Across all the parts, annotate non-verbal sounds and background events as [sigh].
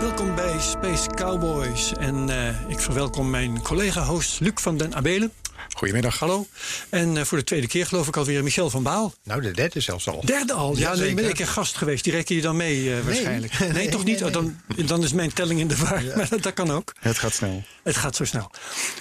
Welkom bij Space Cowboys. En eh, ik verwelkom mijn collega-host Luc van den Abelen. Goedemiddag. Hallo. En eh, voor de tweede keer geloof ik alweer Michel van Baal. Nou, de derde zelfs al. Derde al. Ja, dan ben ik een gast geweest. Die reken je dan mee eh, waarschijnlijk. [laughs] Nee, toch niet? Oh, dan, dan is mijn telling in de war. [laughs] Maar dat, dat kan ook. Het gaat snel. Het gaat zo snel.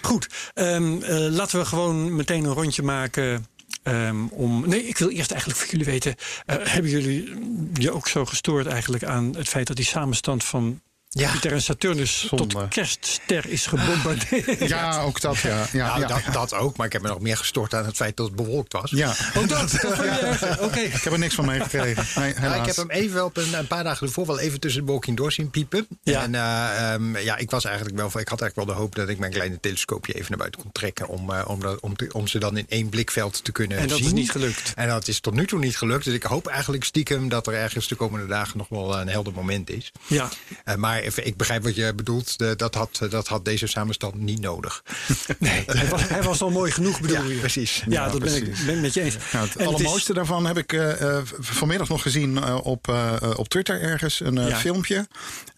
Goed, ehm, eh, laten we gewoon meteen een rondje maken. ehm, om, nee, ik wil eerst eigenlijk van jullie weten. eh, hebben jullie je ook zo gestoord eigenlijk aan het feit dat die samenstand van Ja. Jupiter en Saturnus Zonde. tot kerstster is gebombardeerd? [laughs] Ja, ook dat, ja. ja, Nou, ja. dat, dat ook, maar ik heb me nog meer gestort aan het feit dat het bewolkt was. Ja. Oh, dat? [laughs] dat erg. Oké. Ik heb er niks van meegekregen. Nee, Nou, helaas. ik heb hem even wel op een, een paar dagen ervoor wel even tussen de wolking door zien piepen. Ja. En eh, ehm, ja, ik was eigenlijk wel, ik had eigenlijk wel de hoop dat ik mijn kleine telescoopje even naar buiten kon trekken om, eh, om, dat- om, te- om ze dan in één blikveld te kunnen En dat zien. is niet gelukt. En dat is tot nu toe niet gelukt. Dus ik hoop eigenlijk stiekem dat er ergens de komende dagen nog wel een helder moment is. Ja, Eh, maar ik begrijp wat je bedoelt. De- dat, had, dat had deze samenstand niet nodig. [laughs] nee, [laughs] hij was, hij was al mooi genoeg, bedoel Ja, je? precies. Ja, Ja, dat ben ik ben met je eens. Nou, het En is- allermooiste daarvan heb ik eh, eh, vanmiddag nog gezien eh, op, op Twitter ergens. Een filmpje.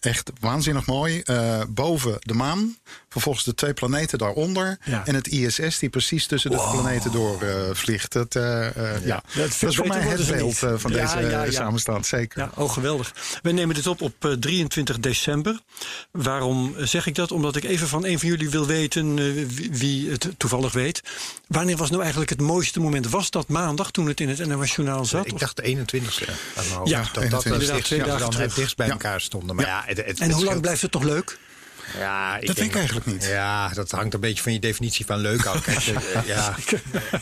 Echt waanzinnig mooi. Boven de maan. Vervolgens de twee planeten daaronder. En het ISS die precies tussen de planeten door vliegt. Dat, ja. dat is voor mij het beeld van deze samenstand. Zeker. Ja, oh geweldig. Wij nemen dit op op eh, 23 december. Waarom zeg ik dat? Omdat ik even van een van jullie wil weten, eh, wie, het toevallig weet. Wanneer was nou eigenlijk het mooiste moment? Was dat maandag toen het in het NOS Journaal zat? Ik dacht de 21ste aan mijn hoofd. Ja, dat dat 21ste. wel Inderdaad, twee dat we dagen dan terug. het dichtst bij elkaar stonden. Maar ja, het, het, en hoe lang blijft het toch leuk? Ja, ik Dat denk- ik eigenlijk niet. Ja, dat hangt een beetje van je definitie van leuk af. Kijk, eh, [laughs] ja,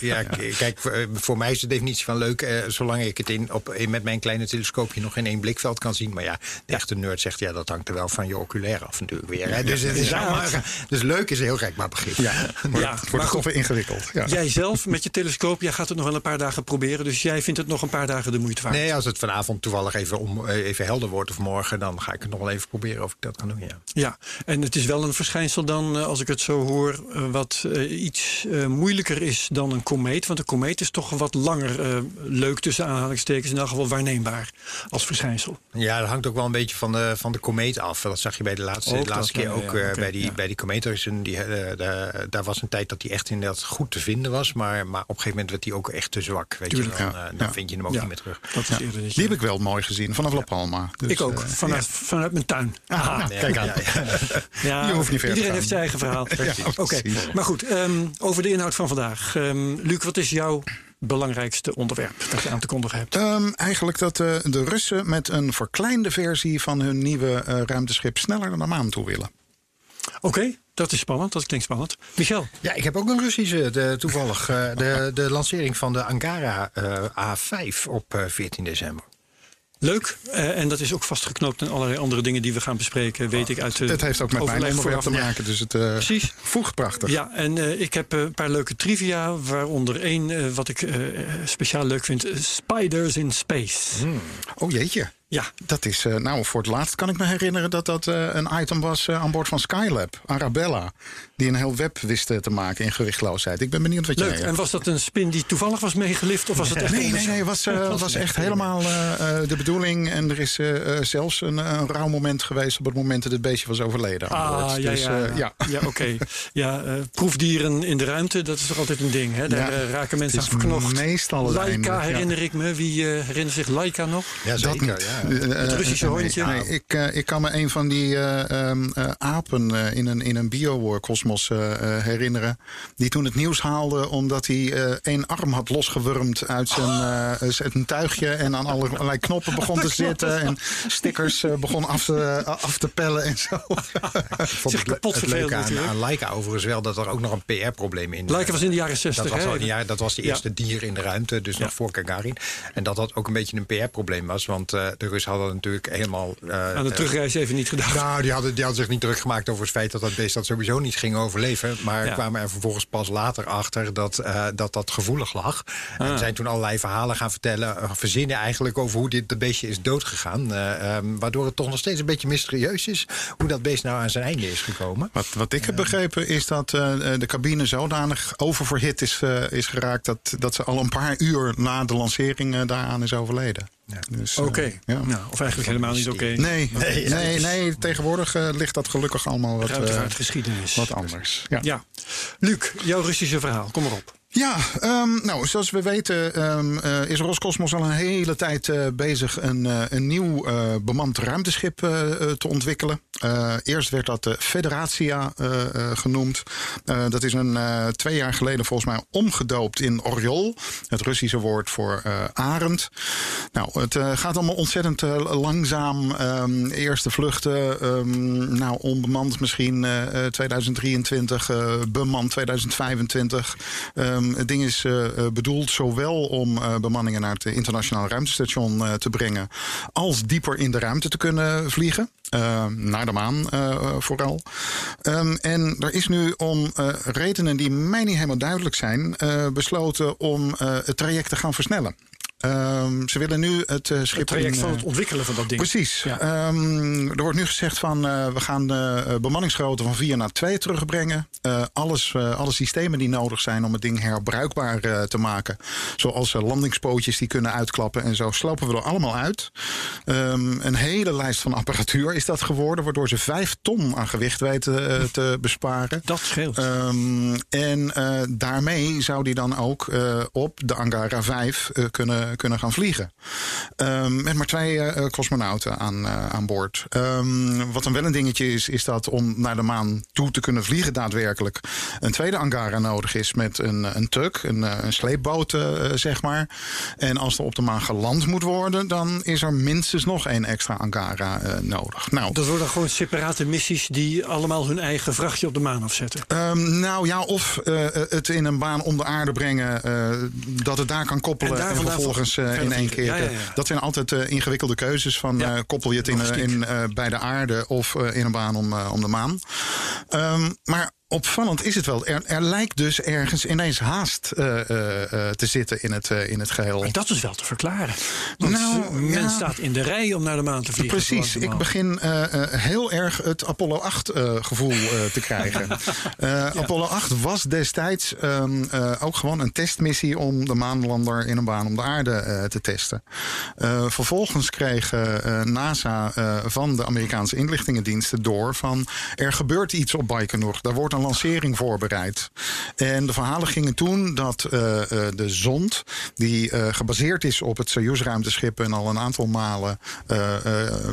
ja, kijk voor, eh, voor mij is de definitie van leuk... eh, zolang ik het in, op, in, met mijn kleine telescoopje nog in één blikveld kan zien. Maar ja, de echte nerd zegt... ja, dat hangt er wel van je oculair af natuurlijk weer. Hè. Dus, het is allemaal- dus leuk is een heel gek maar begrip. Ja, [laughs] Ja, het maar wordt toch weer ingewikkeld. Ja. Jij zelf met je telescoop, jij gaat het nog wel een paar dagen proberen. Dus jij vindt het nog een paar dagen de moeite waard. Nee, als het vanavond toevallig even, om, eh, even helder wordt of morgen... dan ga ik het nog wel even proberen of ik dat kan doen, ja. Ja, en het is wel een verschijnsel dan, eh, als ik het zo hoor, eh, wat eh, iets eh, moeilijker is dan een komeet. Want een komeet is toch wat langer eh, leuk tussen aanhalingstekens, in elk geval waarneembaar als verschijnsel. Ja, dat hangt ook wel een beetje van de, van de komeet af. Dat zag je bij de laatste, Ook de laatste dat, keer ja, ook ja, eh, bij, die, ja. bij die komeet. Er is een, die, daar- daar was een tijd dat die echt inderdaad goed te vinden was. Maar, maar op een gegeven moment werd die ook echt te zwak. Weet je, Tuurlijk, dan, ja. eh, dan Ja. vind je hem ook Ja. niet meer terug. Dat is eerder Die heb ik wel mooi gezien vanaf La Palma. Dus, Ik ook, vanuit, vanuit mijn tuin. Ah, Aha. kijk aan. Ja, ja. Ja, Je hoeft niet ver te iedereen gaan. heeft zijn eigen verhaal. [laughs] Oké, maar goed, ehm, over de inhoud van vandaag. Ehm, Luc, wat is jouw belangrijkste onderwerp dat je aan te kondigen hebt? Ehm, eigenlijk dat eh, de Russen met een verkleinde versie van hun nieuwe eh, ruimteschip sneller naar de maan toe willen. Oké, dat is spannend, dat klinkt spannend. Michel, Ja, ik heb ook een Russische de, toevallig. eh, de, de lancering van de Angara eh, A5 op eh, 14 december. Leuk. Eh, en dat is ook vastgeknoopt aan allerlei andere dingen die we gaan bespreken, weet ik uit de Het heeft ook met mijn onderwerp te maken, dus het eh Precies. voegt prachtig. Ja, en eh, ik heb een paar leuke trivia, waaronder één wat ik speciaal leuk vind: Spiders in Space. Oh jeetje. Ja, Dat is, eh, nou voor het laatst kan ik me herinneren dat dat eh, een item was eh, aan boord van Skylab, Arabella. Die een heel web wist eh, te maken in gewichtloosheid. Ik ben benieuwd wat leuk. jij... En was dat een spin die toevallig was meegelift? Of was het echt Nee, nee, nee. Het was, eh, was echt helemaal eh, eh, de bedoeling. En er is zelfs een, een rauw moment geweest op het moment dat het beestje was overleden. aan Ah, boord. ja, Dus, ja, ja. ja oké. [laughs] Ja, eh, proefdieren in de ruimte, dat is toch altijd een ding. Hè? Daar Ja, raken mensen aan verknocht. meestal Laika einde, ja. herinner ik me. Wie herinnert zich Laika nog? Ja, Dat zeker. niet. Eh, Het Russische eh, hondje? Nee, ik, eh, ik kan me een van die eh, ehm, eh, apen eh, in een, in een biocosmos eh, eh, herinneren. Die toen het nieuws haalde omdat hij eh, één arm had losgewurmd uit zijn, eh, zijn tuigje. En aan allerlei knoppen begon te [laughs] zitten. En stickers eh, begon af te, af te pellen en zo. [laughs] Ik vond Zich kapot het leuke aan, Leica overigens wel dat er ook nog een PR-probleem in Laika was in de jaren Dat 60. was, hè? al, ja, dat was de Ja. eerste dier in de ruimte, dus nog voor Gagarin. En dat dat ook een beetje een PR-probleem was. Want eh, de Russen hadden natuurlijk helemaal... eh, Aan de eh, terugreis even niet gedacht. nou, die hadden, die hadden zich niet druk gemaakt over het feit dat dat beest dat sowieso niet ging overleven. Maar Ja. kwamen er vervolgens pas later achter dat eh, dat, dat gevoelig lag. Ah. En zijn toen allerlei verhalen gaan vertellen, verzinnen eigenlijk over hoe dit de beestje is doodgegaan. Eh, ehm, waardoor het toch nog steeds een beetje mysterieus is hoe dat beest nou aan zijn einde is gekomen. Wat, wat ik heb begrepen is dat eh, de cabine zodanig oververhit is, is geraakt... Dat, dat ze al een paar uur na de lancering daaraan is overleden. Ja. Dus, eh, Oké. ja. Nou, of eigenlijk helemaal niet oké. Nee, nee, Nee, nee, ja, tegenwoordig eh, ligt dat gelukkig allemaal wat, uit geschiedenis. wat anders. Ja. Ja. Luc, jouw Russische verhaal. Kom maar op. Ja, ehm, nou, zoals we weten ehm, eh, is Roscosmos al een hele tijd eh, bezig een, eh, een nieuw bemand ruimteschip te ontwikkelen. Eerst werd dat de Federatia genoemd. Dat is een twee jaar geleden volgens mij omgedoopt in Oriol. Het Russische woord voor arend. Nou, het gaat allemaal ontzettend langzaam. Ehm, eerste vluchten, nou onbemand misschien eh, eh, 2023, eh, bemand 2025. Ehm, het ding is eh, eh, bedoeld zowel om eh, bemanningen naar het internationaal ruimtestation te brengen, als dieper in de ruimte te kunnen vliegen. Eh, naar de maan vooral. Ehm, en er is nu om redenen die mij niet helemaal duidelijk zijn, besloten om het traject te gaan versnellen. Ehm, ze willen nu het eh, schip Het traject in, van eh, het ontwikkelen van dat ding. Precies. Ja. Ehm, er wordt nu gezegd van uh, we gaan de bemanningsgrootte van 4 naar 2 terugbrengen. Uh, alles, alle systemen die nodig zijn om het ding herbruikbaar te maken. Zoals landingspootjes die kunnen uitklappen en zo slopen we er allemaal uit. Um, een hele lijst van apparatuur is dat geworden, waardoor ze 5 ton aan gewicht weten te [laughs] besparen. Dat scheelt. En daarmee zou die dan ook op de Angara 5 kunnen kunnen gaan vliegen. Um, met maar twee uh, cosmonauten aan, aan boord. Um, wat dan wel een dingetje is, is dat om naar de maan toe te kunnen vliegen daadwerkelijk... een tweede Angara nodig is met een, een truck, een, een sleepboot, zeg maar. En als er op de maan geland moet worden... dan is er minstens nog één extra Angara nodig. Nou, dat worden gewoon separate missies die allemaal hun eigen vrachtje op de maan afzetten? Um, nou ja, of het in een baan om de aarde brengen... dat het daar kan koppelen en, en vervolgens uh, in één keer. Ja, ja, ja. Dat zijn altijd uh, ingewikkelde keuzes van uh, koppel je het in, in bij de aarde of in een baan om, om de maan. Um, maar opvallend is het wel. Er, er, lijkt dus ergens ineens haast uh, uh, te zitten in het, uh, in het geheel. Maar dat is wel te verklaren. Want nou, men ja. staat in de rij om naar de maan te vliegen. Precies. Ik begin heel erg het Apollo 8 gevoel te krijgen. [laughs] ja. Apollo 8 was destijds um, ook gewoon een testmissie om de maanlander in een baan om de aarde te testen. vervolgens kreeg NASA van de Amerikaanse inlichtingendiensten door van er gebeurt iets op Baikonur. Daar wordt lancering voorbereid. En de verhalen gingen toen dat uh, uh, de zond, die uh, gebaseerd is op het Soyuz-ruimteschip en al een aantal malen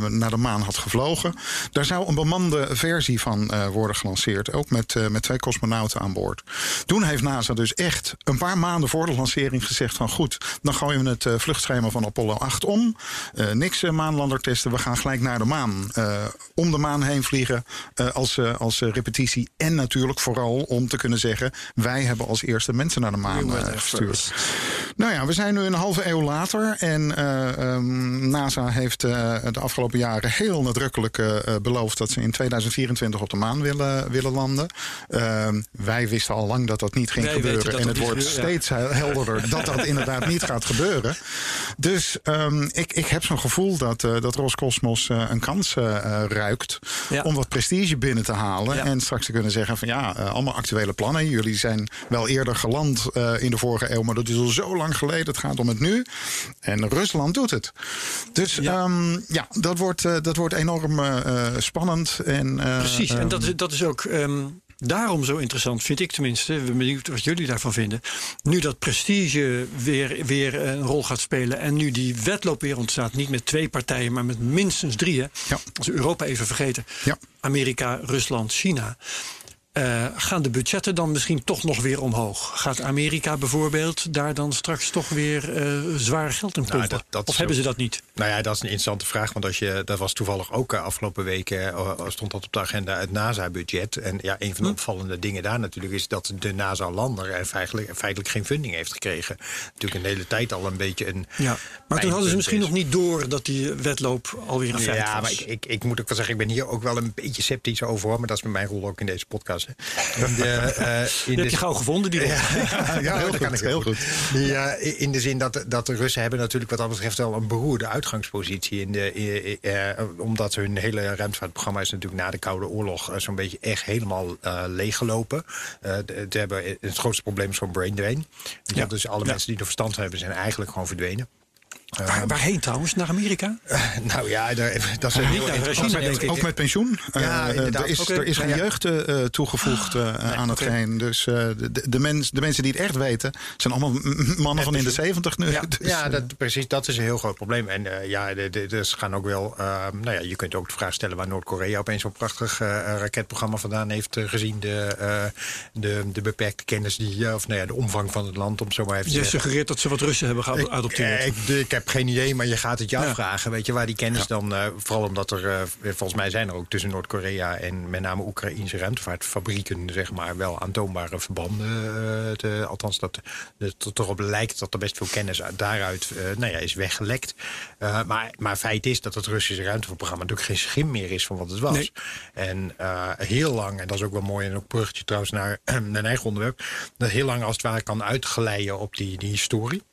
naar de maan had gevlogen, daar zou een bemande versie van worden gelanceerd. Ook met, met twee cosmonauten aan boord. Toen heeft NASA dus echt een paar maanden voor de lancering gezegd van goed, dan gooien we het vluchtschema van Apollo 8 om. niks maanlander testen, we gaan gelijk naar de maan. om de maan heen vliegen als, als repetitie en natuurlijk vooral om te kunnen zeggen... wij hebben als eerste mensen naar de maan uh, gestuurd. Nou ja, we zijn nu een halve eeuw later. En uh, um, NASA heeft uh, de afgelopen jaren heel nadrukkelijk beloofd... dat ze in 2024 op de maan willen, willen landen. Ehm, wij wisten al lang dat dat niet ging gebeuren. En het wordt steeds ja. helderder dat dat [laughs] inderdaad niet gaat gebeuren. Dus um, ik, ik heb zo'n gevoel dat, dat Roscosmos een kans ruikt... Ja. om wat prestige binnen te halen. En straks te kunnen zeggen van ja, uh, allemaal actuele plannen. Jullie zijn wel eerder geland uh, in de vorige eeuw, maar dat is al zo lang geleden. Het gaat om het nu. En Rusland doet het. Dus ja, um, ja dat, wordt, uh, dat wordt enorm spannend. En, Precies, en dat, is, dat is ook. Um daarom zo interessant, vind ik tenminste. Ben benieuwd wat jullie daarvan vinden. Nu dat prestige weer, weer een rol gaat spelen. En nu die wedloop weer ontstaat. Niet met twee partijen, maar met minstens drie. Hè? Ja. Als we Europa even vergeten. Ja. Amerika, Rusland, China. Eh, gaan de budgetten dan misschien toch nog weer omhoog? Gaat Amerika bijvoorbeeld daar dan straks toch weer eh zwaar geld in pompen? Nou, dat- dat of hebben ook- ze dat niet? Nou ja, dat is een interessante vraag. Want als je, dat was toevallig ook eh, afgelopen weken stond dat op de agenda het NASA-budget. En ja, een van de Hm. opvallende dingen daar natuurlijk is dat de NASA-lander er feitelijk, feitelijk geen funding heeft gekregen. Natuurlijk een hele tijd al een beetje een. Ja. Maar toen hadden ze misschien is. nog niet door dat die wedloop alweer een feit Ja, was. maar ik, ik, ik moet ook wel zeggen, ik ben hier ook wel een beetje sceptisch over. hoor, Maar dat is met mijn rol ook in deze podcast. Hè. In de, eh, [laughs] in Die de- heb je gauw gevonden, die. [laughs] Ja, Ja, [laughs] heel dat kan ik heel goed. Die, eh, in de zin dat, dat de Russen hebben natuurlijk wat dat betreft wel een beroerde uitgangspositie. In de, eh, omdat hun hele ruimtevaartprogramma is natuurlijk na de Koude Oorlog zo'n beetje echt helemaal leeggelopen. De- ze hebben, het grootste probleem is gewoon brain drain. Ja. Dus alle Ja. mensen die er verstand van hebben zijn eigenlijk gewoon verdwenen. Waar, waarheen trouwens? Naar Amerika? Nou ja, daar- dat is een Niet heel interessant. Denk ik. Ook met pensioen. Ja, Eh, er is, Oké. er is geen ja. jeugd eh, eh, toegevoegd eh, aan het. Dus eh, de, de, mens, de mensen die het echt weten, zijn allemaal mannen van in de zeventig nu. Ja, [laughs] Dus, ja eh, dat, precies. Dat is een heel groot probleem. En eh, ja, de, de, dus gaan ook wel. eh, nou ja, je kunt ook de vraag stellen waar Noord-Korea opeens zo'n prachtig eh, raketprogramma vandaan heeft. eh, gezien de, eh, de, de beperkte kennis die. eh, of nou ja, de omvang van het land, om zo maar even te Je zeggen. suggereert dat ze wat Russen hebben geadopteerd. Eh, Ik, ik heb geen idee, maar je gaat het je Ja. afvragen. Weet je waar die kennis dan. eh, vooral omdat er. eh, volgens mij zijn er ook tussen Noord-Korea en met name Oekraïnse ruimtevaartfabrieken. zeg maar wel aantoonbare verbanden. eh, te- althans, dat het erop lijkt dat er best veel kennis uit, daaruit nou ja, is weggelekt. Maar, maar feit is dat het Russische ruimtevaartprogramma natuurlijk geen schim meer is van wat het was. Nee. En heel lang, en dat is ook wel mooi, en ook bruggetje trouwens naar [clears throat] mijn eigen onderwerp, dat heel lang als het ware kan uitgeleiden op die, die historie.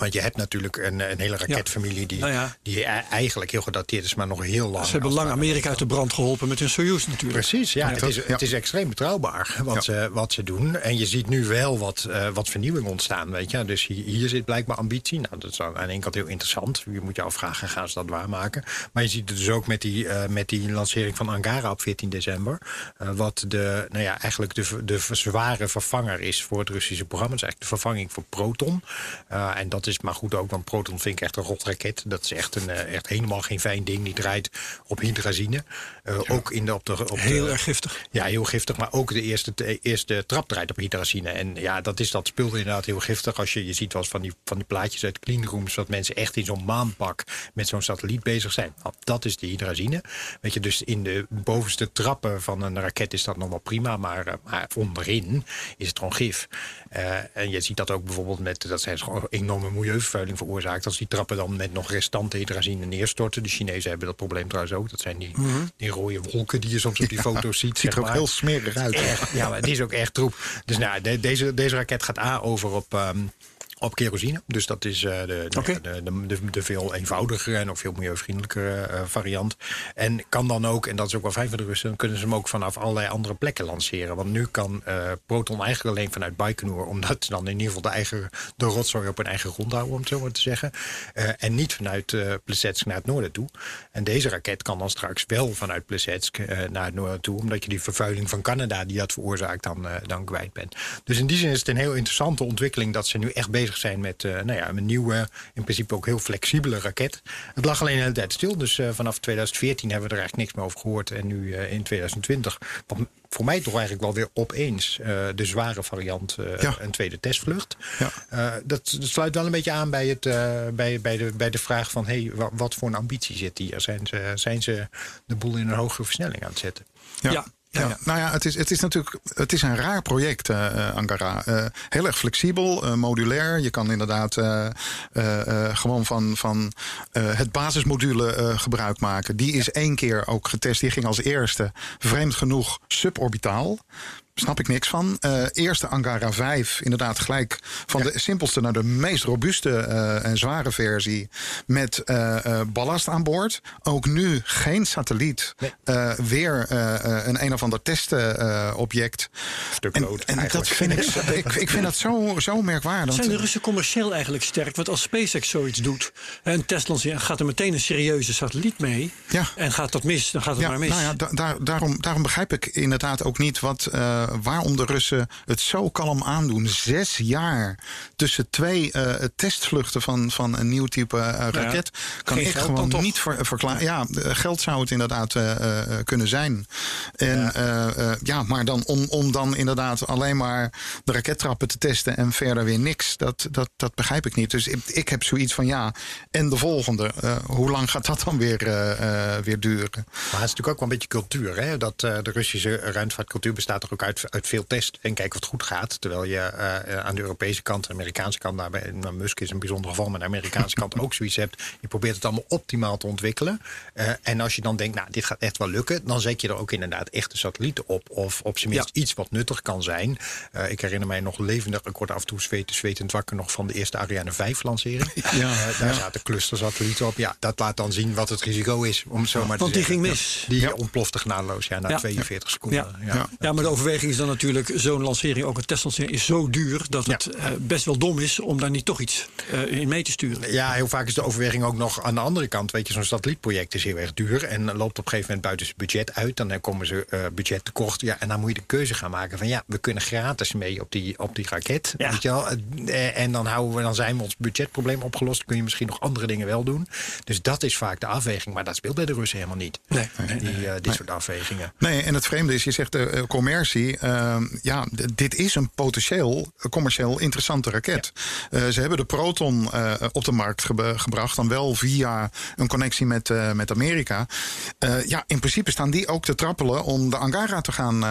Want je hebt natuurlijk een, een hele raketfamilie die, Nou ja. die e- eigenlijk heel gedateerd is, maar nog heel lang. Ze hebben lang Amerika uit de brand geholpen met hun Soyuz natuurlijk. Precies, ja. het, is, het is extreem betrouwbaar wat, ze, wat ze doen. En je ziet nu wel wat, eh, wat vernieuwing ontstaan, weet je. Dus hier, hier zit blijkbaar ambitie. Nou, dat is aan de ene kant heel interessant. Je moet je afvragen, gaan ze dat waarmaken? Maar je ziet het dus ook met die, eh, met die lancering van Angara op 14 december. eh, wat de, nou ja, eigenlijk de, de zware vervanger is voor het Russische programma. Het is eigenlijk de vervanging voor Proton. En dat is maar goed ook, want Proton vind ik echt een rotraket. Dat is echt, een, eh, echt helemaal geen fijn ding. Die draait op hydrazine. Eh, Ook in de, op de, op Heel de, erg giftig. ja, heel giftig. Maar ook de eerste, de eerste trap draait op hydrazine. En ja, dat is dat spul inderdaad heel giftig. Als je, je ziet wel eens van die, van die plaatjes uit cleanrooms... dat mensen echt in zo'n maanpak met zo'n satelliet bezig zijn. Nou, dat is de hydrazine. Weet je, dus in de bovenste trappen van een raket is dat nog wel prima. Maar, eh, maar onderin is het gewoon gif. En je ziet dat ook bijvoorbeeld met... dat zijn gewoon enorme milieuvervuiling veroorzaakt. Als die trappen dan met nog restante hydrazine neerstorten. De Chinezen hebben dat probleem trouwens ook. Dat zijn die, die rode wolken die je soms op die foto's ziet. Mhm. ziet er ook heel smerig uit. Echt, ja, maar het is ook echt troep. Dus nou, de- deze, deze raket gaat A over op. ehm, op kerosine. Dus dat is eh, de, de, de, veel eenvoudigere en ook veel milieuvriendelijkere eh, variant. En kan dan ook, en dat is ook wel fijn voor de Russen, dan kunnen ze hem ook vanaf allerlei andere plekken lanceren. Want nu kan eh, Proton eigenlijk alleen vanuit Baikonur, omdat ze dan in ieder geval de, eigen, de rotzooi op hun eigen grond houden, om het zo maar te zeggen. Eh, en niet vanuit eh Plesetsk naar het noorden toe. En deze raket kan dan straks wel vanuit Plesetsk eh, naar het noorden toe, omdat je die vervuiling van Canada die dat veroorzaakt dan, eh, dan kwijt bent. Dus in die zin is het een heel interessante ontwikkeling dat ze nu echt bezig zijn met eh, nou ja, een nieuwe, in principe ook heel flexibele raket. Het lag alleen de hele tijd stil, dus eh, vanaf 2014 hebben we er eigenlijk niks meer over gehoord. En nu eh, in 2020, wat voor mij toch eigenlijk wel weer opeens eh, de zware variant, eh, Ja. een tweede testvlucht. Ja. Eh, dat, dat sluit wel een beetje aan bij, het, eh, bij, bij, de, bij de vraag van hey, wa- wat voor een ambitie zit hier? Zijn ze, zijn ze de boel in een hogere versnelling aan het zetten? Ja. Ja. Ja. Ja, nou ja, het is, het is natuurlijk het is een raar project, eh, Ankara. Eh, heel erg flexibel, modulair. Je kan inderdaad gewoon van, van het basismodule gebruik maken. Die is één keer ook getest. Die ging als eerste, vreemd genoeg, suborbitaal. Snap ik niks van. Eh, eerste Angara 5, inderdaad gelijk van de simpelste naar de meest robuuste eh, en zware versie. Met eh, eh, ballast aan boord. Ook nu geen satelliet. Nee. Eh, weer eh, eh, een een of ander testobject. Stuk en lood, en dat vind ik, [laughs] zo- ik, ik vind dat zo, zo merkwaardig. Zijn de Russen commercieel eigenlijk sterk? Want als SpaceX zoiets doet, een testlancering, gaat er meteen een serieuze satelliet mee. Ja. En gaat dat mis, dan gaat het Ja, maar mis. nou ja, da- daar, daarom, daarom begrijp ik inderdaad ook niet wat, eh, waarom de Russen het zo kalm aandoen. Zes jaar tussen twee eh, testvluchten van, van een nieuw type eh, raket. kan ik gewoon niet ver- verklaren. Ja, geld zou het inderdaad eh, eh, kunnen zijn. En ja, ja maar dan om, om dan inderdaad alleen maar de rakettrappen te testen en verder weer niks. Dat, dat, dat begrijp ik niet. Dus ik, ik heb zoiets van ja. En de volgende. eh, hoe lang gaat dat dan weer, eh, eh, weer duren? Maar het is natuurlijk ook wel een beetje cultuur. Hè? Dat, eh, de Russische ruimtevaartcultuur bestaat toch ook uit, uit veel testen. En kijken of het goed gaat. Terwijl je eh, aan de Europese kant, de Amerikaanse kant... Nou, bij- nou, Musk is een bijzonder geval, maar aan de Amerikaanse kant [laughs] ook zoiets hebt. Je probeert het allemaal optimaal te ontwikkelen. Eh, en als je dan denkt, nou, dit gaat echt wel lukken... dan zet je er ook inderdaad echte satellieten op. Of op zijn minst iets wat nuttig kan zijn. Eh, ik herinner mij nog levendig, ik word af en toe zweten, zwetend wakker... nog van de eerste Ariane 5-lancering. [laughs] daar zaten clustersatellieten op. Ja, dat laat dan zien wat het risico is, om zo maar te Want die zeggen. ging mis. Die ontplofte genadeloos ja, na Ja. 42 seconden. Ja. Ja. Ja. maar de overweging is dan natuurlijk... zo'n lancering, ook een testlancering, is zo duur... dat het eh, best wel dom is om daar niet toch iets eh, in mee te sturen. Ja, heel vaak is de overweging ook nog aan de andere kant. Weet je, zo'n satellietproject is heel erg duur en loopt op een gegeven moment buiten zijn budget uit. Dan komen ze eh budget tekort. Ja, en dan moet je de keuze gaan maken van ja, we kunnen gratis mee op die, op die raket. Ja. Weet je wel? Eh, En dan, houden we, dan zijn we ons budgetprobleem opgelost. Dan kun je misschien nog andere dingen wel doen. Dus dat is vaak de afweging. Maar dat speelt bij de Russen helemaal niet. Nee. Die, eh, dit soort afwegingen. Nee, en het vreemde is, je zegt de commercie. Eh, ja, dit is een potentieel eh, commercieel interessante raket. Eh, ze hebben de Proton eh, op de markt gebracht. Dan wel via een connectie met, met Amerika. Ja, in principe staan die ook te trappelen om de Angara te gaan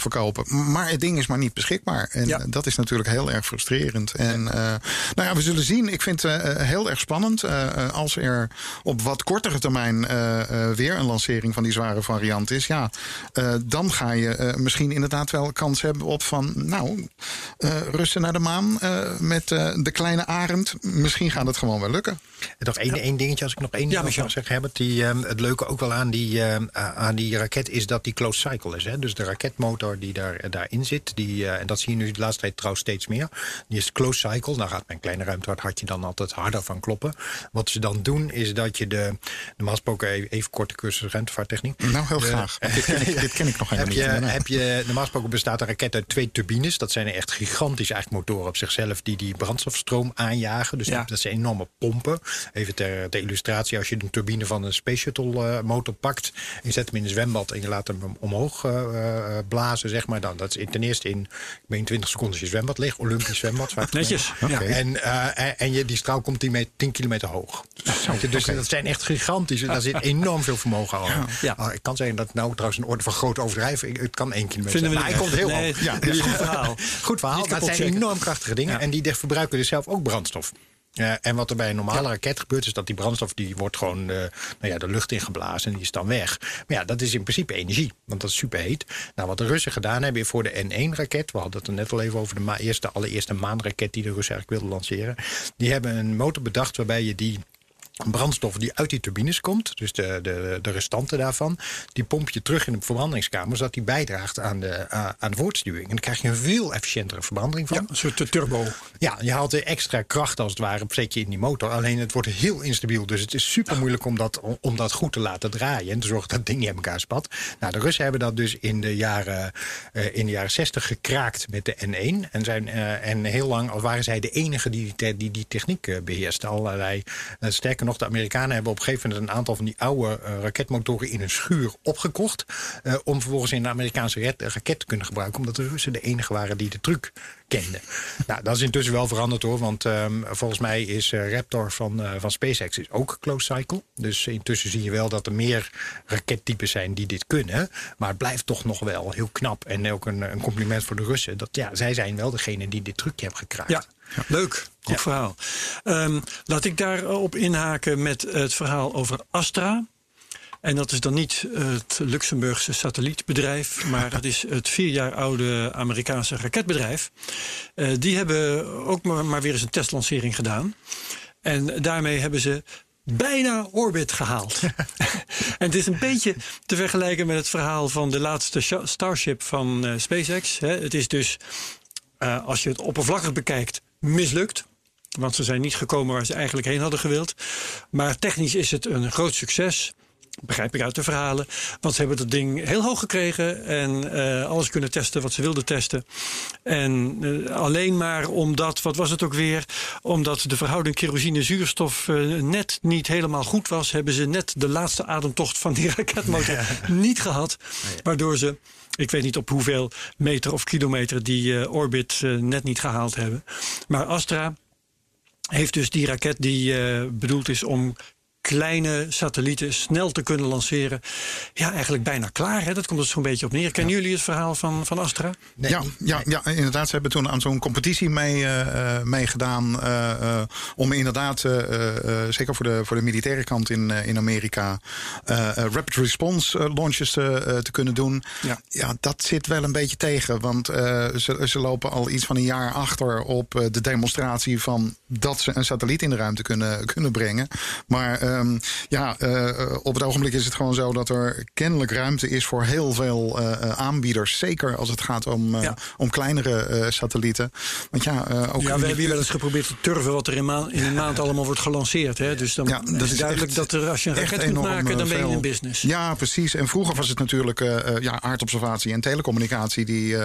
verkopen. Maar het ding is maar niet beschikbaar. En Ja. dat is natuurlijk heel erg frustrerend. En nou ja, we zullen zien. Ik vind het heel erg spannend. als er op wat kortere termijn weer een lancering van die zware variant is. Ja, dan ga je misschien inderdaad wel kans hebben op van. Nou, eh, Russen naar de maan eh, met eh, de kleine arend. Misschien gaat het gewoon wel lukken. Nog één, één dingetje, als ik nog één ding Ja, mag zeggen, Herbert. Die, ehm, het leuke ook wel aan die, ehm, aan die raket is dat die closed cycle is. Hè? Dus de raketmotor die daar, daarin zit, die, eh, en dat zie je nu de laatste tijd trouwens steeds meer. Die is closed cycle. Daar gaat mijn kleine ruimtevaart hartje dan altijd harder van kloppen. Wat ze dan doen is dat je de, normaal gesproken even, even korte cursus ruimtevaarttechniek. Nou, heel De- graag. Dit, ken ik, [laughs] dit ken ik nog helemaal heb je, niet. heb je, normaal gesproken bestaat een raket uit twee turbines. Dat zijn echt gigantische eigenlijk motoren op zichzelf die die brandstofstroom aanjagen. Dus Ja. dat zijn enorme pompen. Even ter, ter illustratie, als je een turbine van een Space Shuttle eh, motor pakt... en je zet hem in een zwembad en je laat hem omhoog eh, eh, blazen, zeg maar... dan dat is ten eerste in, ik meen 20 seconden je zwembad ligt. Olympisch zwembad. [laughs] Netjes, ja. En, en- je, die straal komt 10, meter, 10 kilometer hoog. Dus dat zijn echt gigantisch. Daar zit enorm veel vermogen aan. Ja. Ah, ik kan zeggen dat nou trouwens een orde van groot overdrijven. Het kan één kilometer Vinden we zijn. Maar hij komt heel Nee, hoog. ja, dat goed verhaal. Goed verhaal, kapot zijn enorm krachtige dingen. En die verbruiken dus zelf ook brandstof. Ja, en wat er bij een normale raket gebeurt, is dat die brandstof die wordt gewoon eh, nou ja, de lucht ingeblazen en die is dan weg. Maar ja, dat is in principe energie, want dat is superheet. Nou, wat de Russen gedaan hebben voor de N1-raket, we hadden het er net al even over de eerste, allereerste maanraket die de Russen eigenlijk wilden lanceren. Die hebben een motor bedacht waarbij je die brandstof die uit die turbines komt, dus de, de, de restanten daarvan, die pomp je terug in de verbrandingskamer, zodat die bijdraagt aan de, aan aan de voortstuwing. En dan krijg je een veel efficiëntere verbranding van. Ja, een soort turbo. Ja, je haalt er extra kracht als het ware, zet je in die motor. Alleen het wordt heel instabiel. Dus het is super moeilijk om dat, om dat goed te laten draaien. En te zorgen dat het ding niet aan elkaar spat. Nou, de Russen hebben dat dus in de jaren, eh, in de jaren 60 gekraakt met de N1. En, zijn, eh, en heel lang waren zij de enige die die, die, die techniek eh, beheerste. Allerlei, eh, sterker nog, de Amerikanen hebben op een gegeven moment een aantal van die oude eh, raketmotoren in een schuur opgekocht. eh, om vervolgens in de Amerikaanse red- raket te kunnen gebruiken. Omdat de Russen de enige waren die de truc kenden. [laughs] Nou, dat is intussen wel veranderd hoor. Want ehm, volgens mij is eh, Raptor van, van SpaceX is ook closed cycle. Dus intussen zie je wel dat er meer rakettypes zijn die dit kunnen. Maar het blijft toch nog wel heel knap. En ook een, een compliment voor de Russen. Dat ja, zij zijn wel degene die dit trucje hebben gekraakt. Ja, leuk. Goed Ja. verhaal. Ehm, laat ik daarop inhaken met het verhaal over Astra. En dat is dan niet het Luxemburgse satellietbedrijf, maar [laughs] dat is het vier jaar oude Amerikaanse raketbedrijf. Eh, die hebben ook maar, maar weer eens een testlancering gedaan. En daarmee hebben ze bijna orbit gehaald. [laughs] en het is een beetje te vergelijken met het verhaal van de laatste Starship van eh, SpaceX. Hè. Het is dus, eh, als je het oppervlakkig bekijkt, mislukt. Want ze zijn niet gekomen waar ze eigenlijk heen hadden gewild. Maar technisch is het een groot succes. Begrijp ik uit de verhalen. Want ze hebben dat ding heel hoog gekregen. En eh, alles kunnen testen wat ze wilden testen. En eh, alleen maar omdat, wat was het ook weer? Omdat de verhouding kerosine-zuurstof eh, net niet helemaal goed was, hebben ze net de laatste ademtocht van die [laughs] raketmotor niet gehad. Waardoor ze. Ik weet niet op hoeveel meter of kilometer die eh, orbit eh, net niet gehaald hebben. Maar Astra heeft dus die raket die eh, bedoeld is om kleine satellieten snel te kunnen lanceren. Ja, eigenlijk bijna klaar. Hè? Dat komt er zo'n beetje op neer. Kennen jullie het verhaal van, van Astra? Nee, ja, ja, ja, inderdaad. Ze hebben toen aan zo'n competitie mee, eh, eh, meegedaan. eh, eh, om inderdaad, eh, eh, eh, zeker voor de, voor de militaire kant in, eh, in Amerika, rapid response launches te kunnen doen. Ja. Ja. dat zit wel een beetje tegen. Want eh, ze, ze lopen al iets van een jaar achter op de demonstratie van dat ze een satelliet in de ruimte kunnen, kunnen brengen. Maar ehm, ja, eh, op het ogenblik is het gewoon zo dat er kennelijk ruimte is voor heel veel eh, eh, aanbieders. Zeker als het gaat om, Ja. om kleinere satellieten. Want ja, ook Ja, we hebben hier wel eens geprobeerd te turven wat er in, maan- in een maand allemaal wordt gelanceerd. Hè? Dus dan Ja, is dat het is duidelijk echt- dat er, als je een echt raket moet enorm, maken, dan ben je in business. Ja, precies. En vroeger was het natuurlijk ja, aardobservatie en telecommunicatie die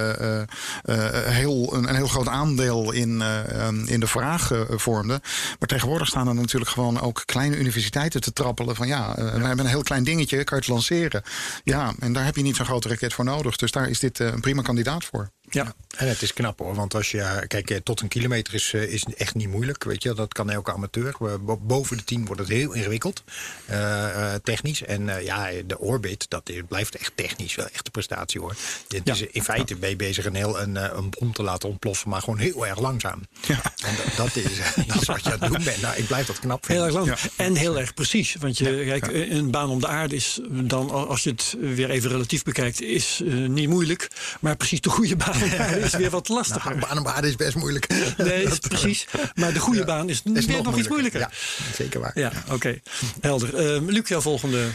heel, een, een heel groot aandeel in, eh, eh, in de vraag eh, vormde. Maar tegenwoordig staan er natuurlijk gewoon ook kleine universiteiten te trappelen van ja, eh, we hebben een heel klein dingetje, kan je het lanceren. Ja, en daar heb je niet zo'n grote raket voor nodig. Dus daar is dit eh, een prima kandidaat voor. Ja. En het is knap hoor, want als je, kijk, eh, tot een kilometer is, eh, is echt niet moeilijk. Weet je, dat kan elke amateur. Eh, bo- Boven de 10 wordt het heel ingewikkeld, eh, eh, technisch. En eh, ja, de orbit, dat is- blijft echt technisch wel echt een prestatie hoor. Ja. is, in feite ben je bezig een, heel, een, eh, een bom te laten ontploffen, maar gewoon heel erg langzaam. Ja. En dat, dat, is, [laughs] dat is wat je aan het doen bent. Nou, ik blijf dat knap Heel vinden. erg lang. En heel erg precies. Want je, kijk, een baan om de aarde is dan, als je het weer even relatief bekijkt, is eh, niet moeilijk. Maar precies de goede baan aarde is weer wat lastiger. Nou, baan is best moeilijk. Nee, Dat- precies. Maar de goede baan is, is weer nog, iets moeilijker. Ja, zeker waar. Ja, oké. Helder. Eh, Luc, jouw volgende.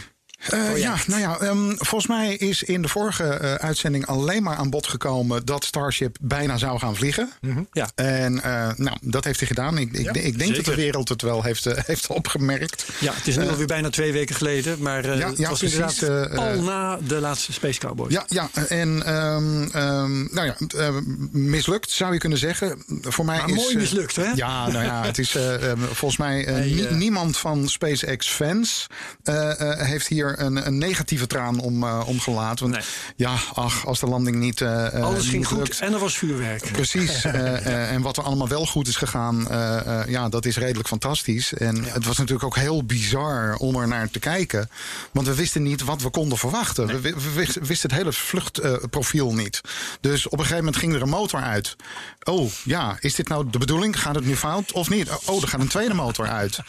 Eh, ja, nou ja, ehm, volgens mij is in de vorige eh, uitzending alleen maar aan bod gekomen dat Starship bijna zou gaan vliegen. Ja. En eh, nou, dat heeft hij gedaan. Ik, ik, Ja, ik denk dat de wereld het wel heeft, [laughs] heeft opgemerkt. Ja, het is nu alweer bijna twee weken geleden. Maar ja, het ja, was precies, inderdaad al na de laatste Space Cowboys. Ja, ja, en ehm, ehm, nou ja, mislukt zou je kunnen zeggen. Voor mij Maar is, mooi mislukt, hè? Ja, nou ja, het is volgens mij Hey, niemand van SpaceX fans heeft hier een, een negatieve traan om, eh, om gelaten. Want Nee. ja, ach, als de landing niet. eh, eh, Alles ging niet goed lukt, en er was vuurwerk. Precies. [laughs] en wat er allemaal wel goed is gegaan, ja, dat is redelijk fantastisch. En het was natuurlijk ook heel bizar om er naar te kijken. Want we wisten niet wat we konden verwachten. We, wi- we wisten, het hele vluchtprofiel niet. Dus op een gegeven moment ging er een motor uit. Oh, ja, is dit nou de bedoeling? Gaat het nu fout of niet? Oh, er gaat een tweede motor uit.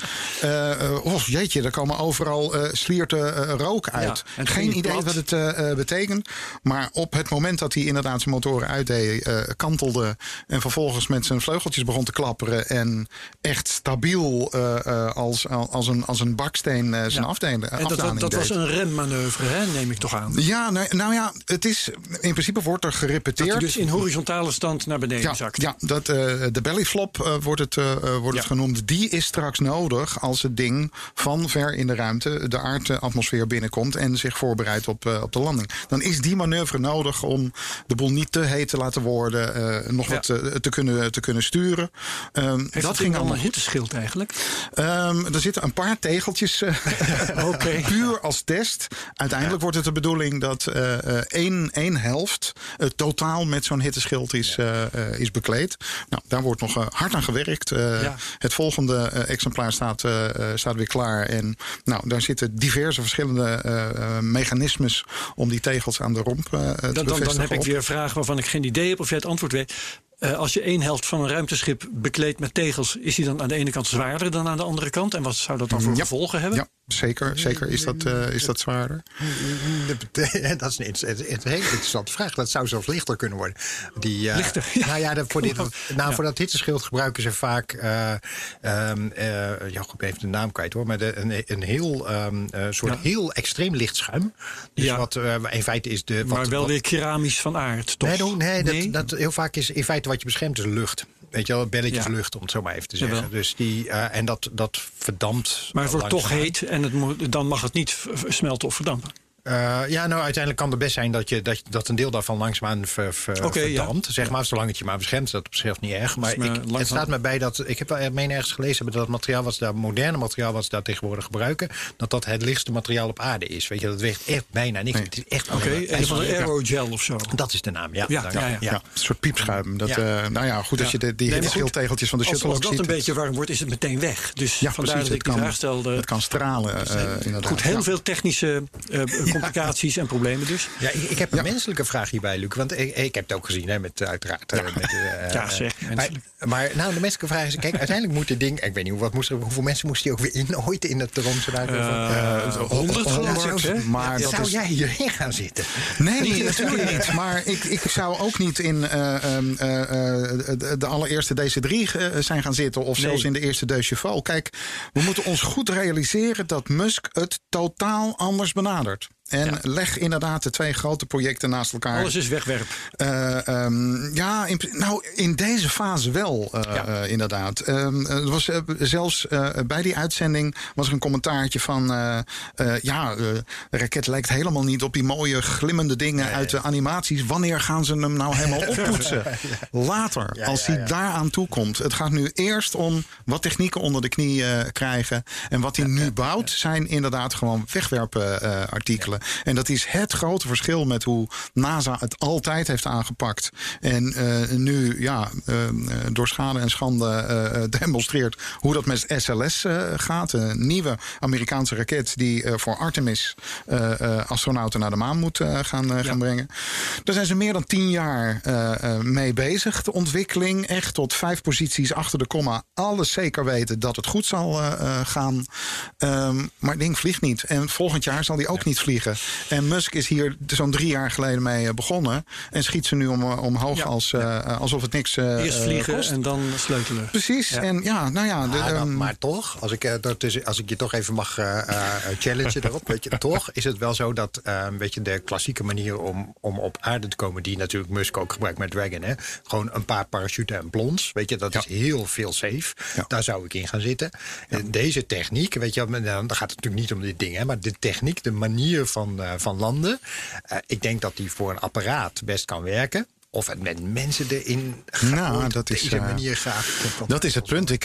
Oh, jeetje, er komen overal slierten rook uit. Geen idee plat. wat het eh, eh, betekent. Maar op het moment dat hij inderdaad zijn motoren uitdeed, eh, kantelde. En vervolgens met zijn vleugeltjes begon te klapperen. En echt stabiel eh, eh, als, als, een, als een baksteen eh, zijn Ja. afdeling, En dat, dat was een remmanoeuvre, hè, neem ik toch aan. Ja, nou, nou ja, het is in principe wordt er Dat gerepeteerd. hij dus in horizontale stand naar beneden Ja, zakt. ja dat, eh, de bellyflop eh, wordt, het, eh, eh, wordt het genoemd. Die is straks nodig als het ding van ver in de ruimte de binnenkomt en zich voorbereidt op, eh, op de landing. Dan is die manoeuvre nodig om de boel niet te heet te laten worden, eh, nog Ja. wat eh, te, kunnen, te kunnen sturen. Heeft dat dat ging al allemaal een hitteschild eigenlijk? Ehm, er zitten een paar tegeltjes [laughs] [laughs] puur als test. Uiteindelijk wordt het de bedoeling dat één, één helft totaal met zo'n hitteschild is, is bekleed. Nou, daar wordt nog hard aan gewerkt. Ja. Het volgende exemplaar staat, staat weer klaar. En nou, daar zitten diverse verschillende eh, eh, mechanismes om die tegels aan de romp eh, te Dan, dan, dan bevestigen heb ik weer een vraag waarvan ik geen idee heb of jij het antwoord weet. Als je één helft van een ruimteschip bekleedt met tegels, is die dan aan de ene kant zwaarder dan aan de andere kant? En wat zou dat dan voor Ja. gevolgen hebben? Ja, zeker, zeker is dat, eh, is dat zwaarder. [laughs] Dat is een, inter- het is een hele interessante vraag. Dat zou zelfs lichter kunnen worden. Die, eh, Lichter, ja. Nou ja, dat- voor, dit, [laughs] nou, Ja. voor dat hitteschild gebruiken ze vaak... eh ehm, eh, ja, goed, ik ben even de naam kwijt hoor. Maar de, een, een heel ehm, eh, soort Ja. heel extreem licht schuim. Dus Ja. wat eh, in feite is de... Wat, maar wel wat- weer keramisch van aard, toch? Nee, no, nee, dat, dat heel vaak is in feite wat je beschermt is lucht. Weet je wel, belletjes Ja. lucht, om het zo maar even te zeggen. Jawel. Dus die, eh, en dat, dat verdampt. Maar het wordt toch heet en het dan mag het niet smelten of verdampen. Eh, ja, nou uiteindelijk kan het best zijn dat, je, dat, dat een deel daarvan langzaamaan ver, ver, Oké, ja. verdampt. Zeg maar, zolang het je maar beschermt, dat op zich niet erg. Maar ik, langzaam- het staat me bij dat. Ik heb wel meen ergens gelezen hebben dat het materiaal wat ze daar, moderne materiaal wat ze daar tegenwoordig gebruiken, dat dat het lichtste materiaal op aarde is. Weet je, dat weegt echt bijna niks. Nee. Het is echt Oké, maar een van aerogel of zo. Dat is de naam, ja. Ja, ja, ja. Ja, een soort piepschuim. Dat, Ja. eh, nou ja, goed, als je de, die Nee, schildtegeltjes van de Als, shuttle als ook dat ziet. een beetje warm wordt, is het meteen weg. Dus ja, vandaar precies. dat ik kan, vraag stelde. Het kan stralen, eh, inderdaad. Goed, heel veel technische eh, complicaties en problemen dus. Ja, ik, ik heb een menselijke vraag hierbij, Luc. Want ik, ik heb het ook gezien, hè, met, eh, uiteraard. eh, met, eh, [laughs] Ja, zeg, maar, nou, de menselijke vraag is: kijk, uiteindelijk moet dit ding. Ik weet niet wat moest er, hoeveel mensen moest hij ook weer in ooit in het rond zodat Eh, honderd geloof ik, hè? Maar dat zou is, jij hierin gaan zitten? Nee, [laughs] natuurlijk niet. Maar ik, ik zou ook niet in eh, ehm, eh, eh, de, allereerste DC3 eh, zijn gaan zitten. Of Nee. zelfs in de eerste De Cheval. Kijk, we moeten ons goed realiseren dat Musk het totaal anders benadert. En leg inderdaad de twee grote projecten naast elkaar. Alles is wegwerp. Eh, ehm, ja, in, nou in deze fase wel, eh, eh, inderdaad. Ehm, er was, zelfs bij die uitzending was er een commentaartje van... ja, de raket lijkt helemaal niet op die mooie glimmende dingen uit de animaties. Wanneer gaan ze hem nou helemaal [laughs] oppoetsen? Later, Ja, als hij daaraan toe komt. Het gaat nu eerst om wat technieken onder de knie krijgen. En wat hij nu bouwt zijn inderdaad gewoon wegwerpen artikelen. En dat is het grote verschil met hoe NASA het altijd heeft aangepakt. En eh, nu ja, eh, door schade en schande eh, demonstreert hoe dat met SLS gaat. Een nieuwe Amerikaanse raket die voor Artemis astronauten naar de maan moet gaan, gaan brengen. Daar zijn ze meer dan tien jaar mee bezig. De ontwikkeling echt tot vijf posities achter de komma. Alles zeker weten dat het goed zal gaan. Ehm, maar het ding vliegt niet. En volgend jaar zal die ook niet vliegen. En Musk is hier zo'n drie jaar geleden mee eh, begonnen. En schiet ze nu om, eh, omhoog Ja. als, eh, alsof het niks eh, Eerst vliegen kost. en dan sleutelen. Precies. Ja. En ja, nou ja. De, Ah, dan- ehm, maar toch, als ik, dat is, als ik je toch even mag eh eh, challengen [laughs] daarop, weet je, toch is het wel zo dat eh, weet je, de klassieke manier om, om op aarde te komen, die natuurlijk Musk ook gebruikt met Dragon, hè, gewoon een paar parachuten en plons, weet je, dat is heel veel safe. Ja. Daar zou ik in gaan zitten. En deze techniek, weet je, dan gaat het natuurlijk niet om dit ding, hè, maar de techniek, de manier van, eh, van landen, eh, ik denk dat die voor een apparaat best kan werken. Of het met mensen erin Nou, gegooid dat op is, deze eh, manier gaat. Dat is het punt. Ik,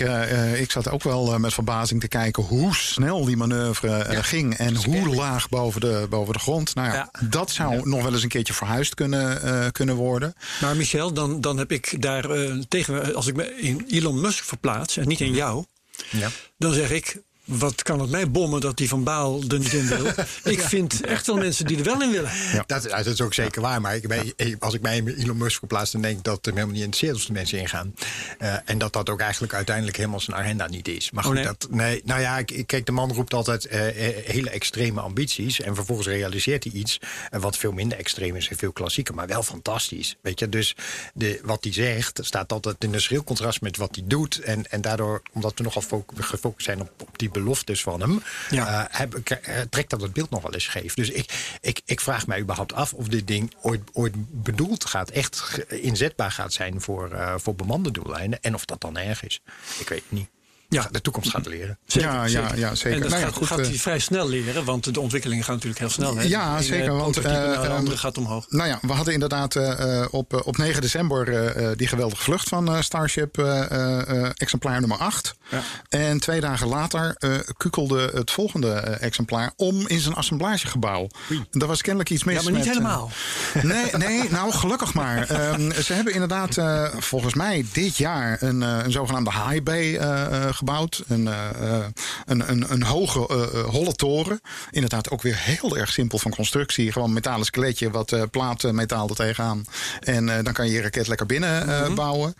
ik zat ook wel eh, met verbazing te kijken hoe snel die manoeuvre Ja, ging. En hoe laag boven de, boven de grond. Nou ja, Ja. dat zou nog wel eens een keertje verhuisd kunnen, eh, kunnen worden. Maar Michel, dan, dan heb ik daar tegen, als ik me in Elon Musk verplaats en niet in jou, Ja. dan zeg ik. Wat kan het mij bommen dat die van Baal er niet in wil? [laughs] Ik vind echt wel mensen die er wel in willen. Dat, dat is ook zeker waar. Maar ik, ben- als ik mij in Elon Musk verplaats, dan denk ik dat het hem helemaal niet interesseert of de mensen ingaan. Eh, en dat dat ook eigenlijk uiteindelijk helemaal zijn agenda niet is. Maar Oh, goed, nee? dat, nee, nou ja, ik- ik- kijk, de man roept altijd eh, eh, hele extreme ambities. En vervolgens realiseert hij iets eh, wat veel minder extreem is en veel klassieker, maar wel fantastisch. Weet je, dus de, wat hij zegt staat altijd in een schril contrast met wat hij doet. En, en daardoor, omdat we nogal fo- gefocust zijn op, op die beloftes van hem, Ja. eh, heb, eh, trekt dat het beeld nog wel eens scheef. Dus ik, ik, ik vraag mij überhaupt af of dit ding ooit, ooit bedoeld gaat, echt inzetbaar gaat zijn voor, eh, voor bemande doeleinden. En of dat dan erg is. Ik weet het niet. Ja. De toekomst gaat leren. Zeker, Ja, ja, ja, zeker. En dat Nou ja, gaat, goed, gaat eh, hij vrij snel leren, want de ontwikkelingen gaan natuurlijk heel snel. Hè? Ja, De ene zeker, want, eh, naar de ehm, andere gaat omhoog. Nou ja, we hadden inderdaad eh, eh, op, eh, op 9 december eh, eh, die geweldige vlucht van eh, Starship eh, eh, eh, exemplaar nummer 8. Ja. En twee dagen later eh, kukelde het volgende eh, exemplaar om in zijn assemblagegebouw. En daar was kennelijk iets mis Ja, maar niet met, eh, helemaal. [laughs] Nee, nee, nou gelukkig maar. Ehm, ze hebben inderdaad eh, volgens mij dit jaar een, eh, een zogenaamde high bay eh, eh, gebouwd. Een, eh, eh, een, een, een hoge eh, holle toren. Inderdaad ook weer heel erg simpel van constructie. Gewoon een metalen skeletje, wat eh plaatmetaal er tegenaan. En dan kan je je raket lekker binnen eh, bouwen.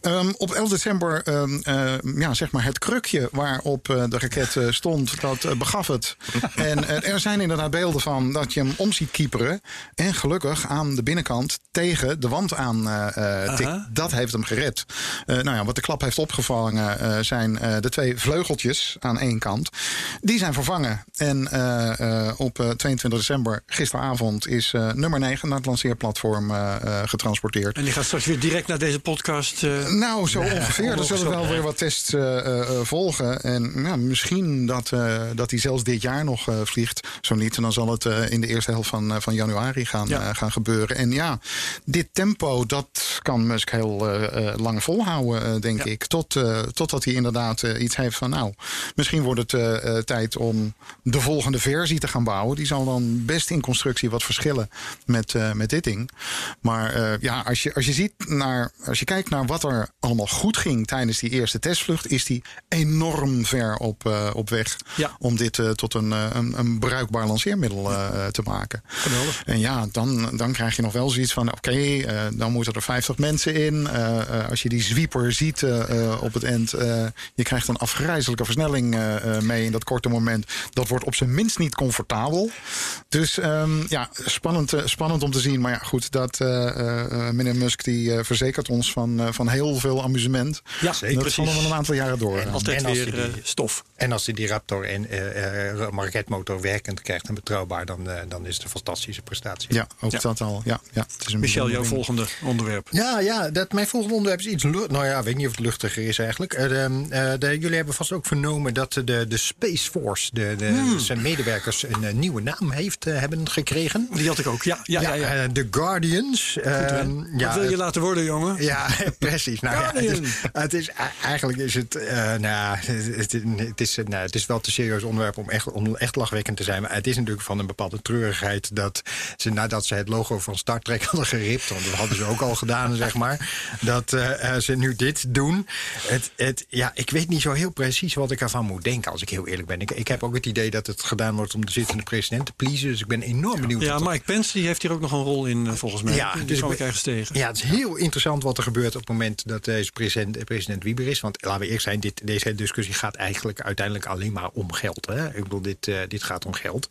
Ehm, op 11 december, ehm, eh, ja, zeg maar het krukje waarop de raket stond, dat begaf het. [laughs] en er zijn inderdaad beelden van dat je hem om ziet kieperen. En gelukkig aan de binnenkant tegen de wand aan tikt. Dat heeft hem gered. Nou ja, wat de klap heeft opgevangen zijn eh, de twee vleugeltjes aan één kant, die zijn vervangen. En eh, eh, op eh, 22 december, gisteravond, is nummer 9 naar het lanceerplatform getransporteerd. En die gaat straks weer direct naar deze podcast. Nou, zo ongeveer. Er zullen wel weer wat tests volgen. En misschien dat, dat hij zelfs dit jaar nog vliegt. Zo niet, dan zal het in de eerste helft van, van januari gaan, Ja. gaan gebeuren. En ja, dit tempo, dat kan Musk heel lang volhouden, denk Ja. ik. Tot, totdat hij inderdaad eh, iets heeft van... nou, misschien wordt het eh, eh, tijd om de volgende versie te gaan bouwen. Die zal dan best in constructie wat verschillen met, met dit ding. Maar ja, als je, als je ziet naar, als je kijkt naar wat er allemaal goed ging tijdens die eerste testvlucht, is die enorm ver op, op weg Ja. om dit tot een, een, een bruikbaar lanceermiddel te maken. Geweldig. En ja, dan, dan krijg je nog wel zoiets van: oké, dan moeten er 50 mensen in. Als je die zwieper ziet op het eind, eh, je krijgt een afgrijzelijke versnelling eh, eh, mee in dat korte moment. Dat wordt op zijn minst niet comfortabel. Dus ehm, ja, spannend, eh, spannend om te zien. Maar ja, goed, dat eh, eh, eh, meneer Musk die eh, verzekert ons van, eh, van heel veel amusement. Ja, Zeker. dat zal nog wel een aantal jaren door. Altijd En als weer je die- stof. En als hij die Raptor en eh eh, raketmotor werkend krijgt en betrouwbaar, dan, eh, dan is het een fantastische prestatie. ja, ook Ja. dat al. Ja, ja, het is een Michel, jouw volgende onderwerp. Ja, ja dat, mijn volgende onderwerp is iets lucht. Nou ja, ik weet niet of het luchtiger is eigenlijk. Eh, eh, de- jullie hebben vast ook vernomen dat de, de Space Force, de, de, Hmm. zijn medewerkers, een eh, nieuwe naam heeft, eh, hebben gekregen. Die had ik ook. Ja, ja, ja. ja. eh, The Guardians. Goed, ehm, ja, Wat wil je het- laten worden, jongen? Ja, [laughs] precies. Nou, ja, het, is, het is eigenlijk is het, eh, nou, ja, het, het- is, eh, nou, het is wel te serieus onderwerp om echt, om echt lachwekkend te zijn. Maar het is natuurlijk van een bepaalde treurigheid dat ze nadat ze het logo van Star Trek [laughs] hadden geript, want dat hadden ze ook al gedaan, zeg maar, dat eh, eh, ze nu dit doen. Het, het, ja, ik weet niet zo heel precies wat ik ervan moet denken, als ik heel eerlijk ben. Ik, ik heb ook het idee dat het gedaan wordt om de zittende president te pleasen. Dus ik ben enorm benieuwd. Ja, Mike Pence die heeft hier ook nog een rol in, eh, volgens mij. Ja, die dus ik ergens tegen. Ja, het is heel interessant wat er gebeurt op het moment dat deze president, president Wieber is. Want laten we eerlijk zijn, dit, deze discussie gaat eigenlijk uiteindelijk alleen maar om geld. Hè? Ik bedoel, dit, eh, dit gaat om geld.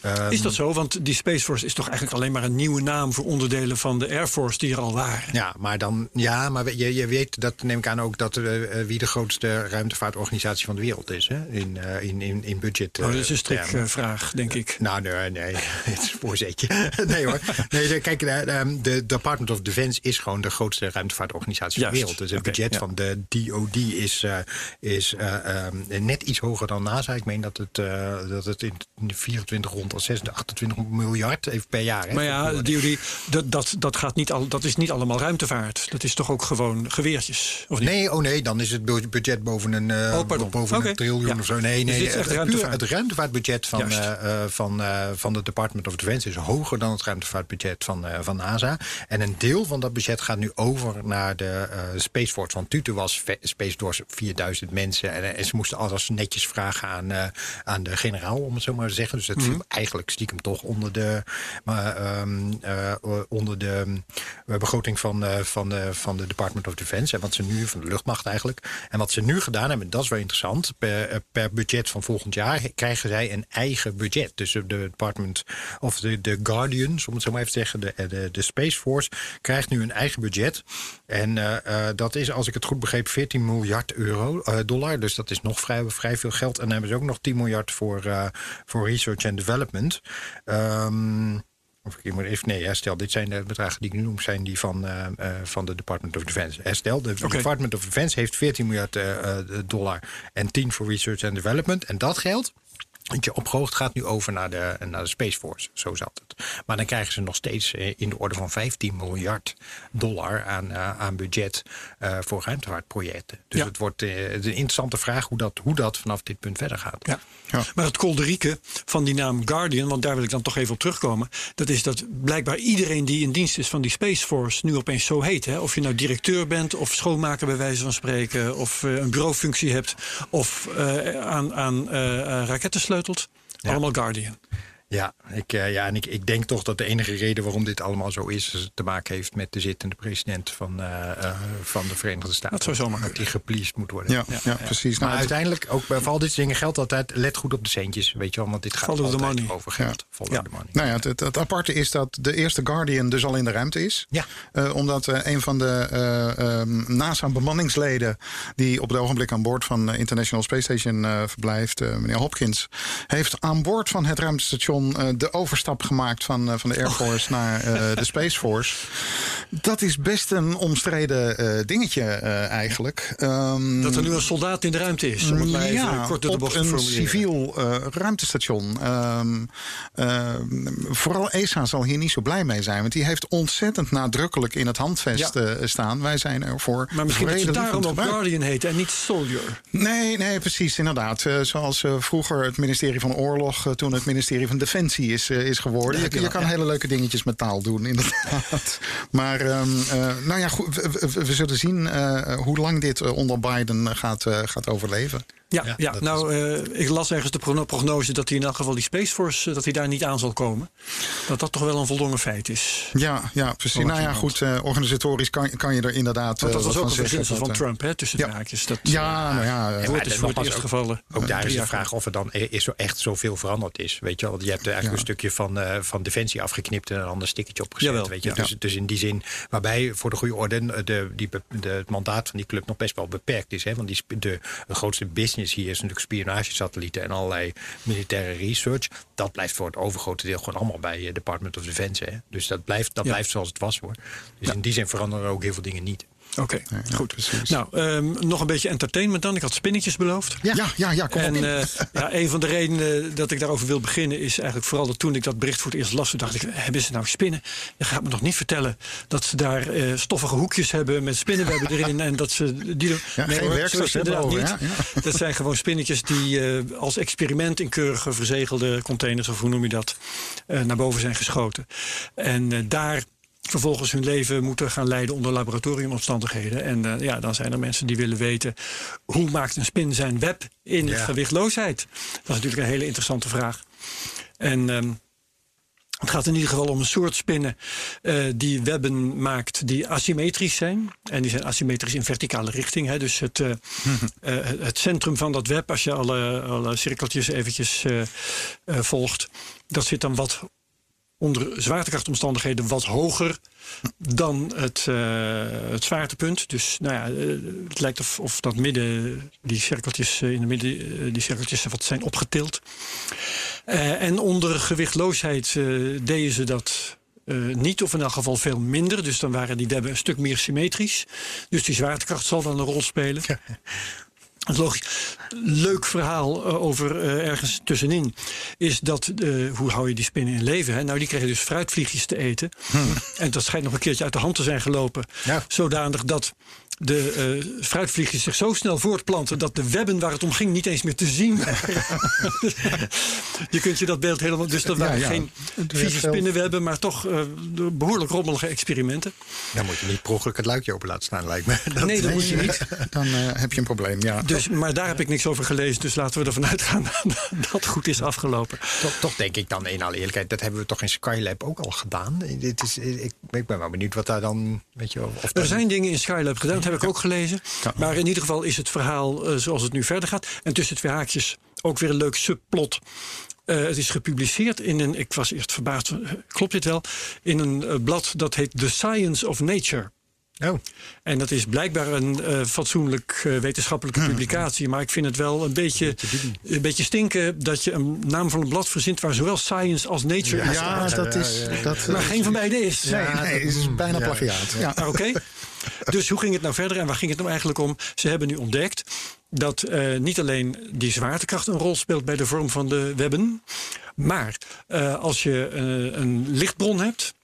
Ehm, Is dat zo? Want die Space Force is toch eigenlijk alleen maar een nieuwe naam voor onderdelen van de Air Force die er al waren. Ja, maar dan, ja, maar je, je weet, dat neem ik aan ook, dat eh, wie de grootste ruimtevaartorganisatie van de wereld is. Hè? In, eh, in, in, in budget. Oh, dat is een eh, strikvraag, denk ik. Nou, nee, nee. [laughs] Het is een voorzetje. [laughs] Nee hoor. Nee, kijk, de, ehm, de Department of Defense is gewoon de grootste ruimtevaartorganisatie van de Juist. wereld. Dus het budget ja. van de DOD is, eh, is eh, ehm, net iets hoger dan NASA. Ik meen dat het, eh, dat het in 24 rond 26, 28 miljard even per jaar. Hè, Maar ja, die, dat, dat, dat, gaat niet al, dat is niet allemaal ruimtevaart. Dat is toch ook gewoon geweertjes? Of niet? Nee, oh nee, dan is het bu- budget boven een, eh, Oh, boven een triljoen Ja. of zo. Nee, Dus nee, het, het ruimtevaartbudget van, eh, eh, van, eh, van de Department of Defense is hoger dan het ruimtevaartbudget van, eh, van NASA. En een deel van dat budget gaat nu over naar de eh, Space Force. Want Tute was Space Force 4000 mensen. En, eh, en ze moesten alles netjes vragen aan, eh, aan de generaal, om het zo maar te zeggen. Dus het Mhm. viel eigenlijk stiekem toch onder de, maar, ehm, eh, onder de eh, begroting van, eh, van, de, van de Department of Defense. En wat ze nu, van de luchtmacht eigenlijk. En wat ze nu gedaan hebben, dat is wel interessant. Per, eh, per budget van volgend jaar krijgen zij een eigen budget. Dus de Department of de, de Guardians, om het zo maar even te zeggen, de, de, de Space Force, krijgt nu een eigen budget. En eh, eh, dat is, als ik het goed begreep, 14 miljard euro, eh, dollar. Dus dat is nog vrij, vrij veel geld. En dan hebben ze ook nog 10 miljard voor, eh, voor research and development. Ehm of ik moet even, nee, herstel. Dit zijn de bedragen die ik nu noem, zijn die van, eh, eh, van de Department of Defense. Herstel, de. Department of Defense heeft 14 miljard eh, dollar en 10 voor research and development. En dat geld, dat je opgehoogd gaat nu over naar de, naar de Space Force. Zo zat het. Maar dan krijgen ze nog steeds eh, in de orde van 15 miljard dollar aan, eh, aan budget eh, voor ruimtevaartprojecten. Dus Ja. het wordt is een interessante vraag hoe dat, hoe dat vanaf dit punt verder gaat. Ja. Ja. Maar het kolderieke van die naam Guardian, want daar wil ik dan toch even op terugkomen. Dat is dat blijkbaar iedereen die in dienst is van die Space Force nu opeens zo heet. Hè? Of je nou directeur bent, of schoonmaker bij wijze van spreken, of eh, een bureaufunctie hebt, of aan, aan eh, Allemaal Guardian. Ja, ik, eh, ja en ik, ik denk toch dat de enige reden waarom dit allemaal zo is, te maken heeft met de zittende president van, eh, eh, van de Verenigde Staten. Dat zou zomaar Dat die gepleased moet worden. Ja, ja, precies. Maar Nou, uiteindelijk, ook bij al dit dingen geldt altijd, let goed op de centjes, weet je wel, want dit gaat Follow altijd money. over geld. Follow Ja. the money. Nou ja, het, het, het aparte is dat de eerste Guardian dus al in de ruimte is. Ja. Omdat een van de eh, ehm, NASA-bemanningsleden... die op het ogenblik aan boord van International Space Station verblijft... meneer Hopkins, heeft aan boord van het ruimtestation... eh, de overstap gemaakt van, eh, van de Air Force naar eh, de Space Force. Dat is best een omstreden dingetje eigenlijk. Ehm, Dat er nu een soldaat in de ruimte is. Om het maar even ja, kort door de op bocht te een civiel ruimtestation. Ehm, ehm, vooral ESA zal hier niet zo blij mee zijn. Want die heeft ontzettend nadrukkelijk in het handvest staan. Wij zijn er voor Maar misschien dat ze vredelievend daarom ook. Guardian heet en niet Soldier. Nee, nee, precies, inderdaad. Zoals vroeger het ministerie van Oorlog... toen het ministerie van Defensie is, eh, is geworden. Je, je kan hele leuke dingetjes met taal doen, inderdaad. [laughs] Maar ehm, eh, nou ja, goed, we, we- we zullen zien eh, hoe lang dit onder Biden gaat, gaat overleven. Ja, Ja, nou, eh, ik las ergens de progno- prognose dat hij in elk geval die Space Force eh, dat hij daar niet aan zal komen. Dat dat toch wel een voldongen feit is. Ja, ja precies. Nou ja, goed, eh, organisatorisch kan, kan je er inderdaad. Want dat eh, was ook een verzinsel van Trump, hè, tussen de ja. haakjes. Dat, Ja, nou ja. Woord is voor het eerst ook- gevallen. Ook daar is de vraag of er dan er is zo echt zoveel veranderd is. Weet je wel, je hebt er eigenlijk Ja. een stukje van, eh, van Defensie afgeknipt en een ander stickertje opgezet. Jawel, weet je? ja. Dus, dus in die zin, waarbij voor de goede orde de, die, de, het mandaat van die club nog best wel beperkt is. Hè? Want die, de, de grootste business hier is natuurlijk spionagesatellieten en allerlei militaire research. Dat blijft voor het overgrote deel gewoon allemaal bij eh, Department of Defense. Hè? Dus dat blijft, dat Ja. blijft zoals het was hoor. Dus in die zin veranderen er ook heel veel dingen niet. Oké, ja, goed. precies. Nou, ehm, nog een beetje entertainment dan. Ik had spinnetjes beloofd. ja, ja, ja, kom op. En eh, [laughs] ja, een van de redenen dat ik daarover wil beginnen is eigenlijk vooral dat toen ik dat bericht voor het eerst las, toen dacht ik, hebben ze nou spinnen? Je gaat me nog niet vertellen dat ze daar eh, stoffige hoekjes hebben met spinnenwebben [laughs] erin en dat ze die. Ja, geen hoor, zo werksters is het hebben inderdaad over, niet. ja, [laughs] Dat zijn gewoon spinnetjes die eh, als experiment in keurige verzegelde containers, of hoe noem je dat, eh, naar boven zijn geschoten. En eh, daar vervolgens hun leven moeten gaan leiden onder laboratoriumomstandigheden. En eh, ja, dan zijn er mensen die willen weten hoe maakt een spin zijn web in Ja. gewichtloosheid. Dat is natuurlijk een hele interessante vraag. En ehm, het gaat in ieder geval om een soort spinnen eh, die webben maakt die asymmetrisch zijn. En die zijn asymmetrisch in verticale richting. Hè. Dus het, eh, [laughs] het centrum van dat web, als je alle, alle cirkeltjes eventjes volgt, dat zit dan wat onder zwaartekrachtomstandigheden wat hoger dan het, eh, het zwaartepunt. Dus nou ja, eh, het lijkt of, of dat midden, die cirkeltjes eh, in de midden, die cirkeltjes wat zijn opgetild. En onder gewichtloosheid deden ze dat niet, of in elk geval veel minder. Dus dan waren die webben een stuk meer symmetrisch. Dus die zwaartekracht zal dan een rol spelen. Het [laughs] logisch. Leuk verhaal eh, over eh, ergens tussenin is dat, eh, hoe hou je die spinnen in leven? Hè? Nou, die kregen dus fruitvliegjes te eten. En dat schijnt nog een keertje uit de hand te zijn gelopen. Ja. Zodanig dat de eh, fruitvliegjes zich zo snel voortplanten dat de webben waar het om ging niet eens meer te zien waren. [laughs] je kunt je dat beeld helemaal. Dus dat waren ja. geen vieze spinnenwebben, maar toch eh, behoorlijk rommelige experimenten. Dan moet je niet per het luikje open laten staan, lijkt me. Dat- nee, dat moet je niet. [laughs] Dan eh, heb je een probleem, ja. Dus, maar daar heb ik niks over gelezen. Dus laten we ervan uitgaan [laughs] dat het goed is afgelopen. Toch, toch denk ik dan in alle eerlijkheid, dat hebben we toch in Skylab ook al gedaan. Dit is, ik, ik ben wel benieuwd wat daar dan, weet je of Er dat- zijn dingen in Skylab gedaan, dat heb ik ook gelezen. Maar in ieder geval is het verhaal eh, zoals het nu verder gaat. En tussen twee haakjes ook weer een leuk subplot. Eh, het is gepubliceerd in een, ik was eerst verbaasd, eh, klopt dit wel? In een blad dat heet The Science of Nature. Oh, En dat is blijkbaar een eh, fatsoenlijk wetenschappelijke publicatie. Maar ik vind het wel een beetje, een beetje stinken dat je een naam van een blad verzint waar zowel science als nature in Ja, staat. dat is. Dat, Maar geen van beide is. Nee, nee, het is bijna ja, plagiaat. Ja. Ah, Oké. [laughs] Dus hoe ging het nou verder en waar ging het nou eigenlijk om? Ze hebben nu ontdekt dat eh, niet alleen die zwaartekracht een rol speelt bij de vorm van de webben, maar eh, als je eh, een lichtbron hebt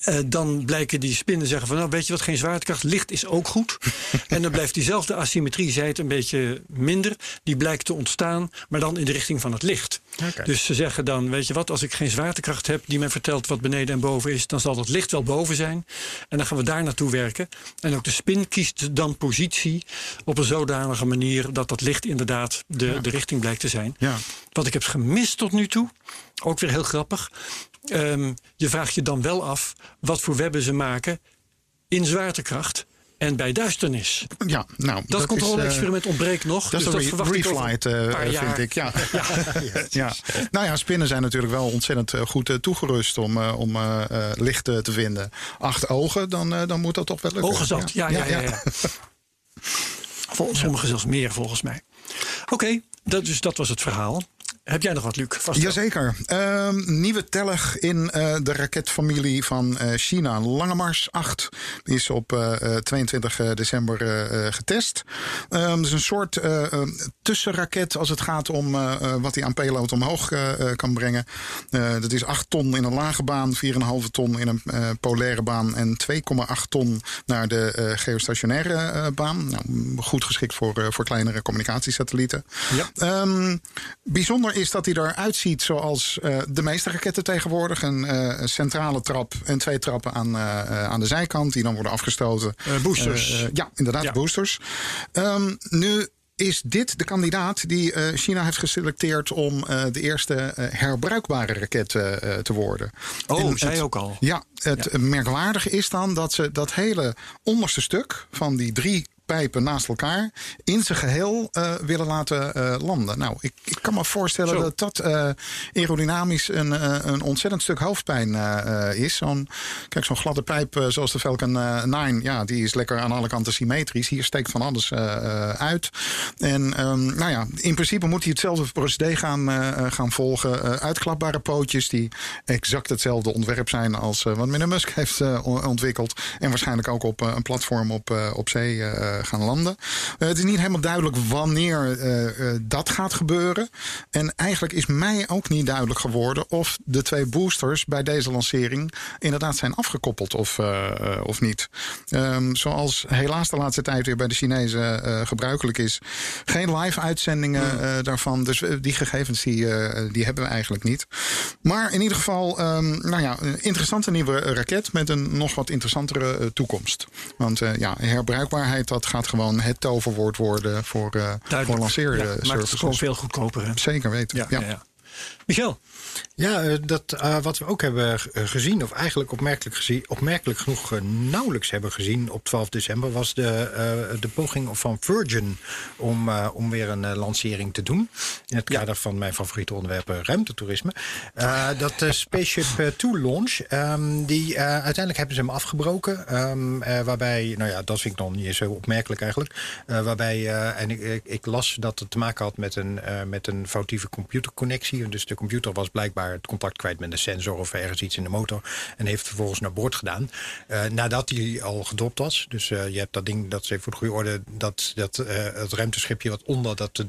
eh, dan blijken die spinnen zeggen van nou weet je wat, geen zwaartekracht, licht is ook goed. [laughs] en dan blijft diezelfde asymmetrie, zij het een beetje minder, die blijkt te ontstaan, maar dan in de richting van het licht. Dus ze zeggen dan, weet je wat, als ik geen zwaartekracht heb die mij vertelt wat beneden en boven is, dan zal dat licht wel boven zijn. En dan gaan we daar naartoe werken. En ook de spin kiest dan positie op een zodanige manier dat dat licht inderdaad de, de richting blijkt te zijn. Ja. Wat ik heb gemist tot nu toe, ook weer heel grappig. Ehm, je vraagt je dan wel af wat voor webben ze maken in zwaartekracht en bij duisternis. Ja, nou, Dat, is, eh, controle-experiment ontbreekt nog. Dat is dus een reflight, een eh, paar vind jaar. ik. [laughs] Ja. Ja. Nou ja, spinnen zijn natuurlijk wel ontzettend eh, goed toegerust om, om licht te vinden. Acht ogen, dan, dan moet dat toch wel lukken. Ogen zat, ja, ja, ja. ja, Vol- Sommigen zelfs meer, volgens mij. Oké, dat, dus dat was het verhaal. Heb jij nog wat, Luc? Vast. Jazeker. Ehm, nieuwe tellig in eh, de raketfamilie van eh, China. Lange Mars 8 is op eh, eh, 22 december eh, eh, getest. Ehm, Het is een soort tussenraket als het gaat om wat hij aan payload omhoog kan brengen. Dat is 8 ton in een lage baan, 4,5 ton in een polaire baan en 2,8 ton naar de geostationaire baan. Nou, goed geschikt voor, voor kleinere communicatiesatellieten. Ja. Ehm, bijzonder is dat hij eruit ziet zoals eh, de meeste raketten tegenwoordig. Een eh, centrale trap en twee trappen aan, eh, aan de zijkant die dan worden afgestoten. Boosters. Ja, inderdaad, Ja. boosters. Ehm, nu is dit de kandidaat die China heeft geselecteerd om de eerste herbruikbare raket te worden. Oh, En zij het- ook al. Ja, het merkwaardige is dan dat ze dat hele onderste stuk van die drie pijpen naast elkaar in zijn geheel eh, willen laten eh, landen. Nou, ik, ik kan me voorstellen Zo. dat dat eh, aerodynamisch een, een ontzettend stuk hoofdpijn is. Zo'n, kijk, zo'n gladde pijp zoals de Falcon eh, 9, ja, die is lekker aan alle kanten symmetrisch. Hier steekt van alles uit. En ehm, nou ja, in principe moet hij hetzelfde procedé gaan, gaan volgen. Uitklapbare pootjes die exact hetzelfde ontwerp zijn als wat meneer Musk heeft ontwikkeld. En waarschijnlijk ook op een platform op, op zee gaan landen. Eh, het is niet helemaal duidelijk wanneer eh, eh, dat gaat gebeuren. En eigenlijk is mij ook niet duidelijk geworden of de twee boosters bij deze lancering inderdaad zijn afgekoppeld of, eh, eh, of niet. Ehm, zoals helaas de laatste tijd weer bij de Chinezen eh, gebruikelijk is. Geen live uitzendingen eh, daarvan. Dus eh, die gegevens die, eh, die hebben we eigenlijk niet. Maar in ieder geval, ehm, nou ja, een interessante nieuwe raket met een nog wat interessantere eh, toekomst. Want eh, ja, herbruikbaarheid, dat gaat gewoon het toverwoord worden voor, eh voor. Ja, lanceerservices. maakt het gewoon veel goedkoper. Hè? Zeker weten. Ja. ja. Michel, Ja, eh, dat, eh, wat we ook hebben eh, gezien, of eigenlijk opmerkelijk, gezien, opmerkelijk genoeg nauwelijks hebben gezien op 12 december, was de, de poging van Virgin om, om weer een lancering te doen. In het kader van mijn favoriete onderwerp ruimtetoerisme. Dat Spaceship eh, Two launch, ehm, die, uiteindelijk hebben ze hem afgebroken. ehm, eh, waarbij, nou ja, dat vind ik dan niet zo opmerkelijk eigenlijk. waarbij, en ik, ik, las dat het te maken had met een, met een foutieve computerconnectie. Dus de computer was blijkbaar het contact kwijt met een sensor of ergens iets in de motor. En heeft vervolgens naar boord gedaan. Eh, nadat hij al gedropt was. Dus eh, je hebt dat ding, dat is even voor de goede orde, dat, dat eh, het ruimteschipje wat onder dat,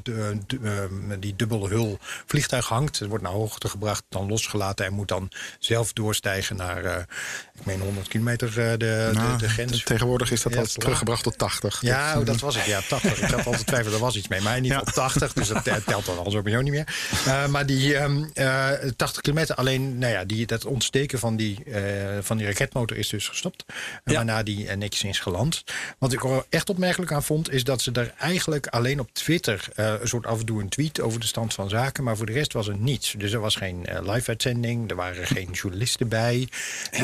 die dubbele hul vliegtuig hangt. Het wordt naar hoogte gebracht, dan losgelaten en moet dan zelf doorstijgen naar, ik meen 100 kilometer de, de, Nou, de grens. Tegenwoordig is dat Ja, al teruggebracht tot 80. Ja, oh, dat was het. Ja, 80. Ik had altijd twijfel, er was iets mee. Maar ieder geval 80, dus dat telt dan al sowieso niet meer. Maar die ehm, eh, 80 kilometer, alleen nou ja, die, dat ontsteken van die, eh, van die raketmotor is dus gestopt. Ja. Waarna die eh, netjes is geland. Wat ik er echt opmerkelijk aan vond, is dat ze er eigenlijk alleen op Twitter eh, een soort af en toe een tweet over de stand van zaken. Maar voor de rest was er niets. Dus er was geen live-uitzending, er waren geen journalisten bij.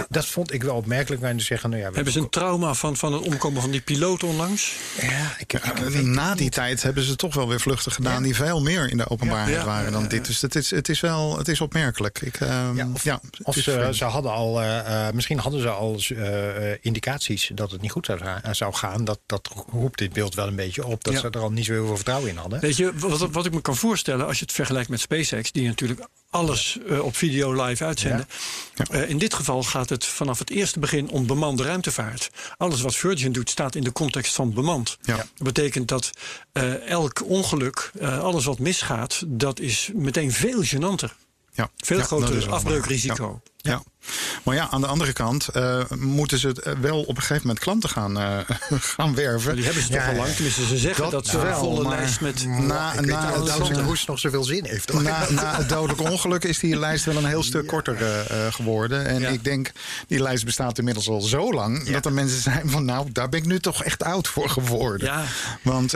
Dat vond ik wel opmerkelijk. Maar te zeggen, nou ja, we hebben ze een trauma van, van het omkomen van die piloot onlangs? Ja, ik, ik, weet Na het die niet. tijd hebben ze toch wel weer vluchten gedaan Ja. die veel meer in de openbaarheid Ja. waren dan Ja, dit. Dus het is, het is wel het is opmerkelijk. Ik, ehm, Ja, of- ja, ze, hadden al, eh, eh, misschien hadden ze al eh, indicaties dat het niet goed zou, zou gaan. Dat, dat roept dit beeld wel een beetje op. Dat Ja. ze er al niet zo heel veel vertrouwen in hadden. Weet je, wat, wat ik me kan voorstellen als je het vergelijkt met SpaceX, die natuurlijk alles eh, op video live uitzenden. Eh, in dit geval gaat het vanaf het eerste begin om bemande ruimtevaart. Alles wat Virgin doet staat in de context van bemand. Ja. Dat betekent dat eh, elk ongeluk, eh, alles wat misgaat, dat is meteen veel gênanter. Ja. Veel Ja, groter afbreukrisico. Ja. ja. Maar ja, aan de andere kant eh, moeten ze het eh, wel op een gegeven moment klanten gaan, eh, [laughs] gaan werven. Die hebben ze toch al lang. Tenminste, ze zeggen dat, Dat ze een wel, volle maar- lijst met... Na, ik weet na, niet of het, nog zoveel zin heeft. na, na het dodelijk ongeluk is die lijst wel een heel stuk korter geworden. En Ja. ik denk, die lijst bestaat inmiddels al zo lang... dat er mensen zijn van, nou, daar ben ik nu toch echt oud voor geworden. Ja. Want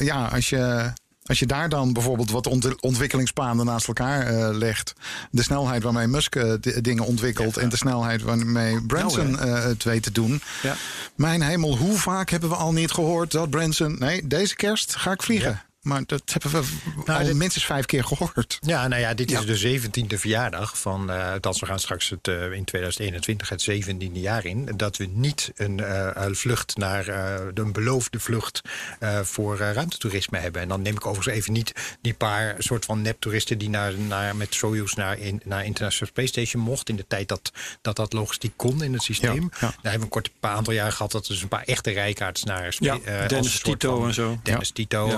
ja, als je... Als je daar dan bijvoorbeeld wat ont- ontwikkelingspaden naast elkaar eh, legt. De snelheid waarmee Musk eh, dingen ontwikkelt. En de snelheid waarmee Branson eh, het weet te doen. Ja. Mijn hemel, hoe vaak hebben we al niet gehoord dat Branson. Nee, deze kerst ga ik vliegen. Maar dat hebben we al dit- minstens vijf keer gehoord. Ja, nou ja, dit is de zeventiende verjaardag van. eh dat we gaan straks het, eh, in 2021 het zeventiende jaar in. Dat we niet een, eh, vlucht naar. een beloofde vlucht voor ruimtetoerisme hebben. En dan neem ik overigens even niet die paar soort van neptoeristen. die naar, naar, met Soyuz naar, in, naar International Space Station mocht. in de tijd dat dat, dat logistiek kon in het systeem. Ja, ja. Daar hebben we een kort paar aantal jaar gehad. dat er dus een paar echte rijkaards naar. Ja, Dennis Tito van- en zo. Dennis Tito.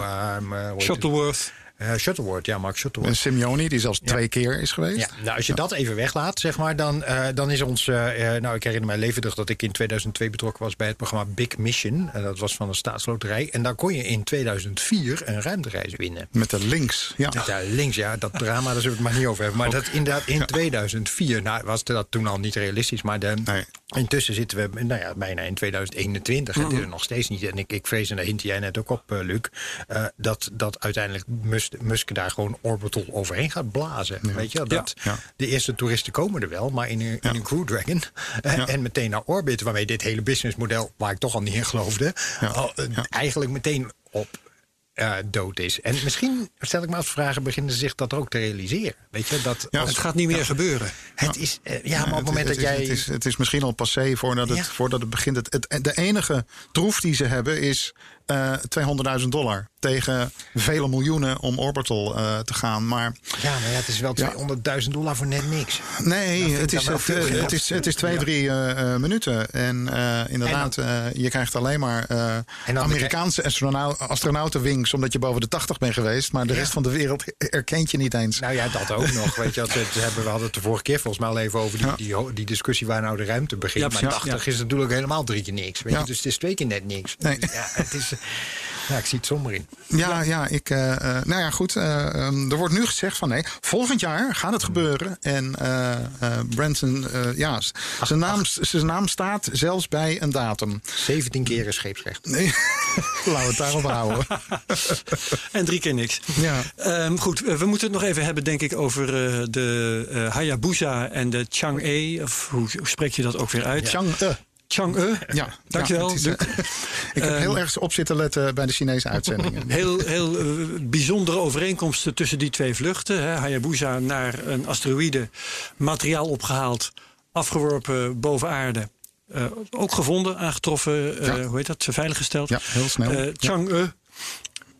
Ja. ehm, eh, hoe heet het? Shuttleworth. Eh, Shuttleworth, ja, Mark Shuttleworth. En Simeoni, die zelfs twee keer is geweest. Ja, nou, als je dat even weglaat, zeg maar, dan, eh, dan is ons. eh, nou, ik herinner mij levendig dat ik in 2002 betrokken was bij het programma Big Mission. En dat was van de staatsloterij. En daar kon je in 2004 een ruimtereis winnen. Met de links. Ja. Ja, links, ja, dat drama, daar zullen we het maar niet over hebben. Maar dat inderdaad in 2004, nou was dat toen al niet realistisch. Maar de, Nee. intussen zitten we nou ja, bijna in 2021. Het is er nog steeds niet. En ik, ik vrees, en daar hint jij net ook op, Luc... dat, dat uiteindelijk Musk, Musk daar gewoon orbital overheen gaat blazen. Weet je, dat Ja. de eerste toeristen komen er wel, maar in een, in een Crew Dragon. [laughs] Ja. En meteen naar orbit, waarmee dit hele businessmodel... waar ik toch al niet in geloofde, Ja. al, eh, Ja. eigenlijk meteen op eh, dood is. En misschien, stel ik me af vragen, beginnen ze zich dat ook te realiseren. Weet je, dat Ja, als- Het gaat niet meer gebeuren. het is, eh, ja, maar op het moment het dat is, jij... Het is, het is misschien al passé voordat het, Ja. voordat het begint. Het, het- de enige troef die ze hebben is eh 200.000 dollar. Tegen vele miljoenen om Orbital eh, te gaan. Maar Ja, maar ja, het is wel Ja. 200.000 dollar voor net niks. nee, ik het is, het, eh, het is, het is twee, drie eh, eh, minuten. En eh, inderdaad, eh, je krijgt alleen maar eh, Amerikaanse astronau astronautenwings. Omdat je boven de 80 bent geweest. Maar de rest van de wereld erkent je niet eens. Nou ja, dat ook nog. Weet je, we, hebben, we hadden het de vorige keer volgens mij al even over die, Ja. die, die discussie waar nou de ruimte begint. Ja, maar precies, 80 is natuurlijk helemaal drie keer niks. Weet Ja. je, dus het is twee keer net niks. Nee. Ja, het is, eh, ja, ik zie het somber in. Ja, ja, ik, eh, eh, nou ja, goed. eh, ehm, er wordt nu gezegd van nee, volgend jaar gaat het gebeuren. En eh eh, Branson, eh, ja, zijn naam, zijn naam staat zelfs bij een datum. 17 keer is scheepsrecht. Nee, [laughs] laten we het daarop houden. [laughs] En drie keer niks. Ja. Ehm, goed, we moeten het nog even hebben, denk ik, over eh, de eh, Hayabusa en de Chang'e. Of hoe, hoe spreek je dat ook weer uit? Chang'e. Chang'e. Ja, Dankjewel, ja, is, Luc. eh, [laughs] ik heb heel erg op zitten letten bij de Chinese uitzendingen. [laughs] Heel, heel eh, bijzondere overeenkomsten tussen die twee vluchten. Hè. Hayabusa naar een asteroïde, materiaal opgehaald, afgeworpen boven aarde. Eh, ook gevonden, aangetroffen, Ja. hoe heet dat, veiliggesteld. Ja, heel snel. Ja. Chang'e,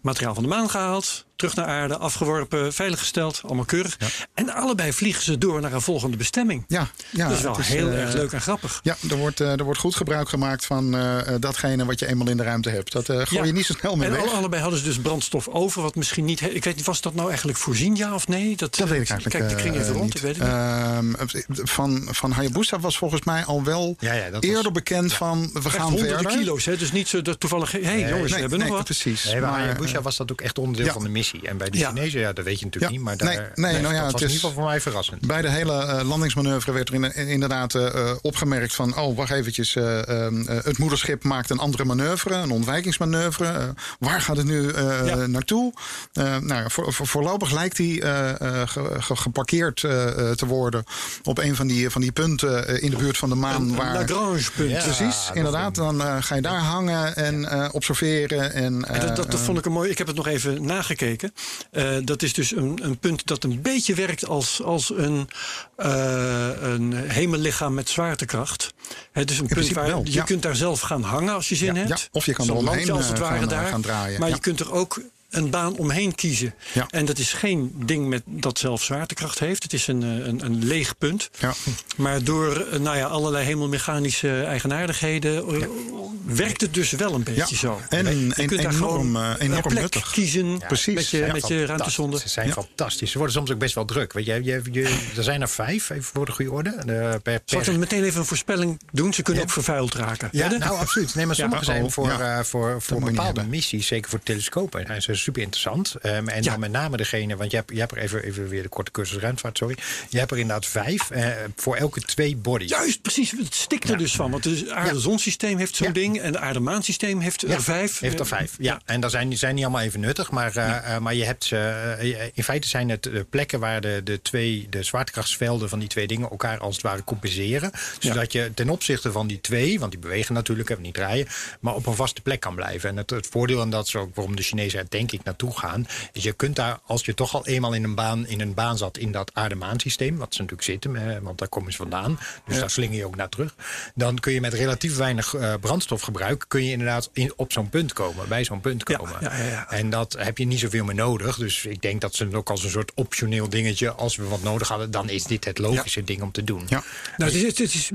materiaal van de maan gehaald, terug naar aarde, afgeworpen, veiliggesteld, allemaal keurig. En allebei vliegen ze door naar een volgende bestemming. Ja, ja, dat is wel is, heel eh, erg leuk en grappig. Ja, er wordt, eh, er wordt goed gebruik gemaakt van eh, datgene wat je eenmaal in de ruimte hebt. Dat eh, gooi Ja. je niet zo snel meer En weg. alle- allebei hadden ze dus brandstof over, wat misschien niet. Ik weet niet, was dat nou eigenlijk voorzien, ja of nee? Dat, Dat weet ik eigenlijk Kijk, ik kring even rond, niet. ik weet het niet. Ehm, van, van Hayabusa was volgens mij al wel Ja, ja, dat was- eerder bekend van we Echt gaan honderden verder. kilo's, hè? dus niet zo dat toevallig. Hé, hey, jongens, we Nee, hebben nee, nog wat. precies. Nee, maar Maar, Hayabusa was dat ook echt onderdeel ja. van de missie. En bij de Ja. Chinezen, ja, dat weet je natuurlijk Ja. niet. Maar daar, Nee, nee, nou ja, dat het was is- in ieder geval voor mij verrassend. Bij de hele eh, landingsmanoeuvre werd er in- inderdaad eh, eh, opgemerkt van... oh, wacht eventjes, eh, ehm, eh, het moederschip maakt een andere manoeuvre, een ontwijkingsmanoeuvre. Eh, waar gaat het nu eh, Ja. naartoe? Eh, nou, ja, voor, voor- voorlopig lijkt die eh, eh, ge- ge- geparkeerd eh, eh, te worden... op een van die, van die punten eh, in de buurt van de maan. Een waar, Lagrange-punt. Ja. Precies, inderdaad. Dan eh, ga je daar hangen en eh, observeren. En, En dat, dat, dat eh, vond ik een mooi. Ik heb het nog even nagekeken. Eh, dat is dus een, een punt dat een beetje werkt als, als een, eh, een hemellichaam met zwaartekracht. Het is een punt waar wel, je ja. kunt daar zelf gaan hangen als je zin Ja, hebt. ja, of je kan eromheen, landje als het eh, ware gaan, daar. gaan draaien, Maar ja. je kunt er ook een baan omheen kiezen. Ja. En dat is geen ding met, dat zelf zwaartekracht heeft. Het is een, een, een leeg punt. Ja. Maar door nou ja, allerlei hemelmechanische eigenaardigheden... eh, werkt het dus wel een beetje zo. En, Je en kunt daar enorm, gewoon eh, een enorm plek nuttig. kiezen precies. met je, Ja, met je ruimtesonde. Ze zijn Ja. fantastisch. Ze worden soms ook best wel druk. Weet je, je, je, er zijn er vijf, even voor de goede orde. De, per, Zal ik dan meteen even een voorspelling doen? Ze kunnen ook vervuild raken. ja, Hè? nou absoluut. Nee, maar sommige zijn oh, voor, ja. eh, voor, voor je bepaalde missies, zeker voor telescopen, zijn ze super interessant. Ehm, en Ja. dan met name degene, want je hebt, je hebt er even, even weer de korte cursus ruimtevaart, sorry. Je hebt er inderdaad vijf, eh, voor elke twee bodies. Juist, precies. Het stikt er dus van. Want het aarde-zonsysteem heeft zo'n Ja. En het aarde-maansysteem heeft Ja, er vijf. Heeft er vijf, ja. En dan zijn, die zijn niet allemaal even nuttig. Maar, eh, eh, maar je hebt ze. eh, in feite zijn het eh, plekken waar de, de, twee, de zwaartekrachtsvelden van die twee dingen elkaar als het ware compenseren. Zodat je ten opzichte van die twee, want die bewegen natuurlijk, hebben niet draaien, maar op een vaste plek kan blijven. En het, het voordeel aan dat is ook waarom de Chinezen er denk ik naartoe gaan. Is je kunt daar, als je toch al eenmaal in een baan, in een baan zat in dat aarde-maansysteem, wat ze natuurlijk zitten, eh, want daar komen ze vandaan. Dus daar slinger je ook naar terug. Dan kun je met relatief weinig eh, brandstofgebruik, kun je inderdaad in, op zo'n punt komen, bij zo'n punt komen. ja, ja, ja. En dat heb je niet zoveel meer nodig. Dus ik denk dat ze het ook als een soort optioneel dingetje, als we wat nodig hadden, dan is dit het logische ding om te doen. Ja. Nou, het is, het is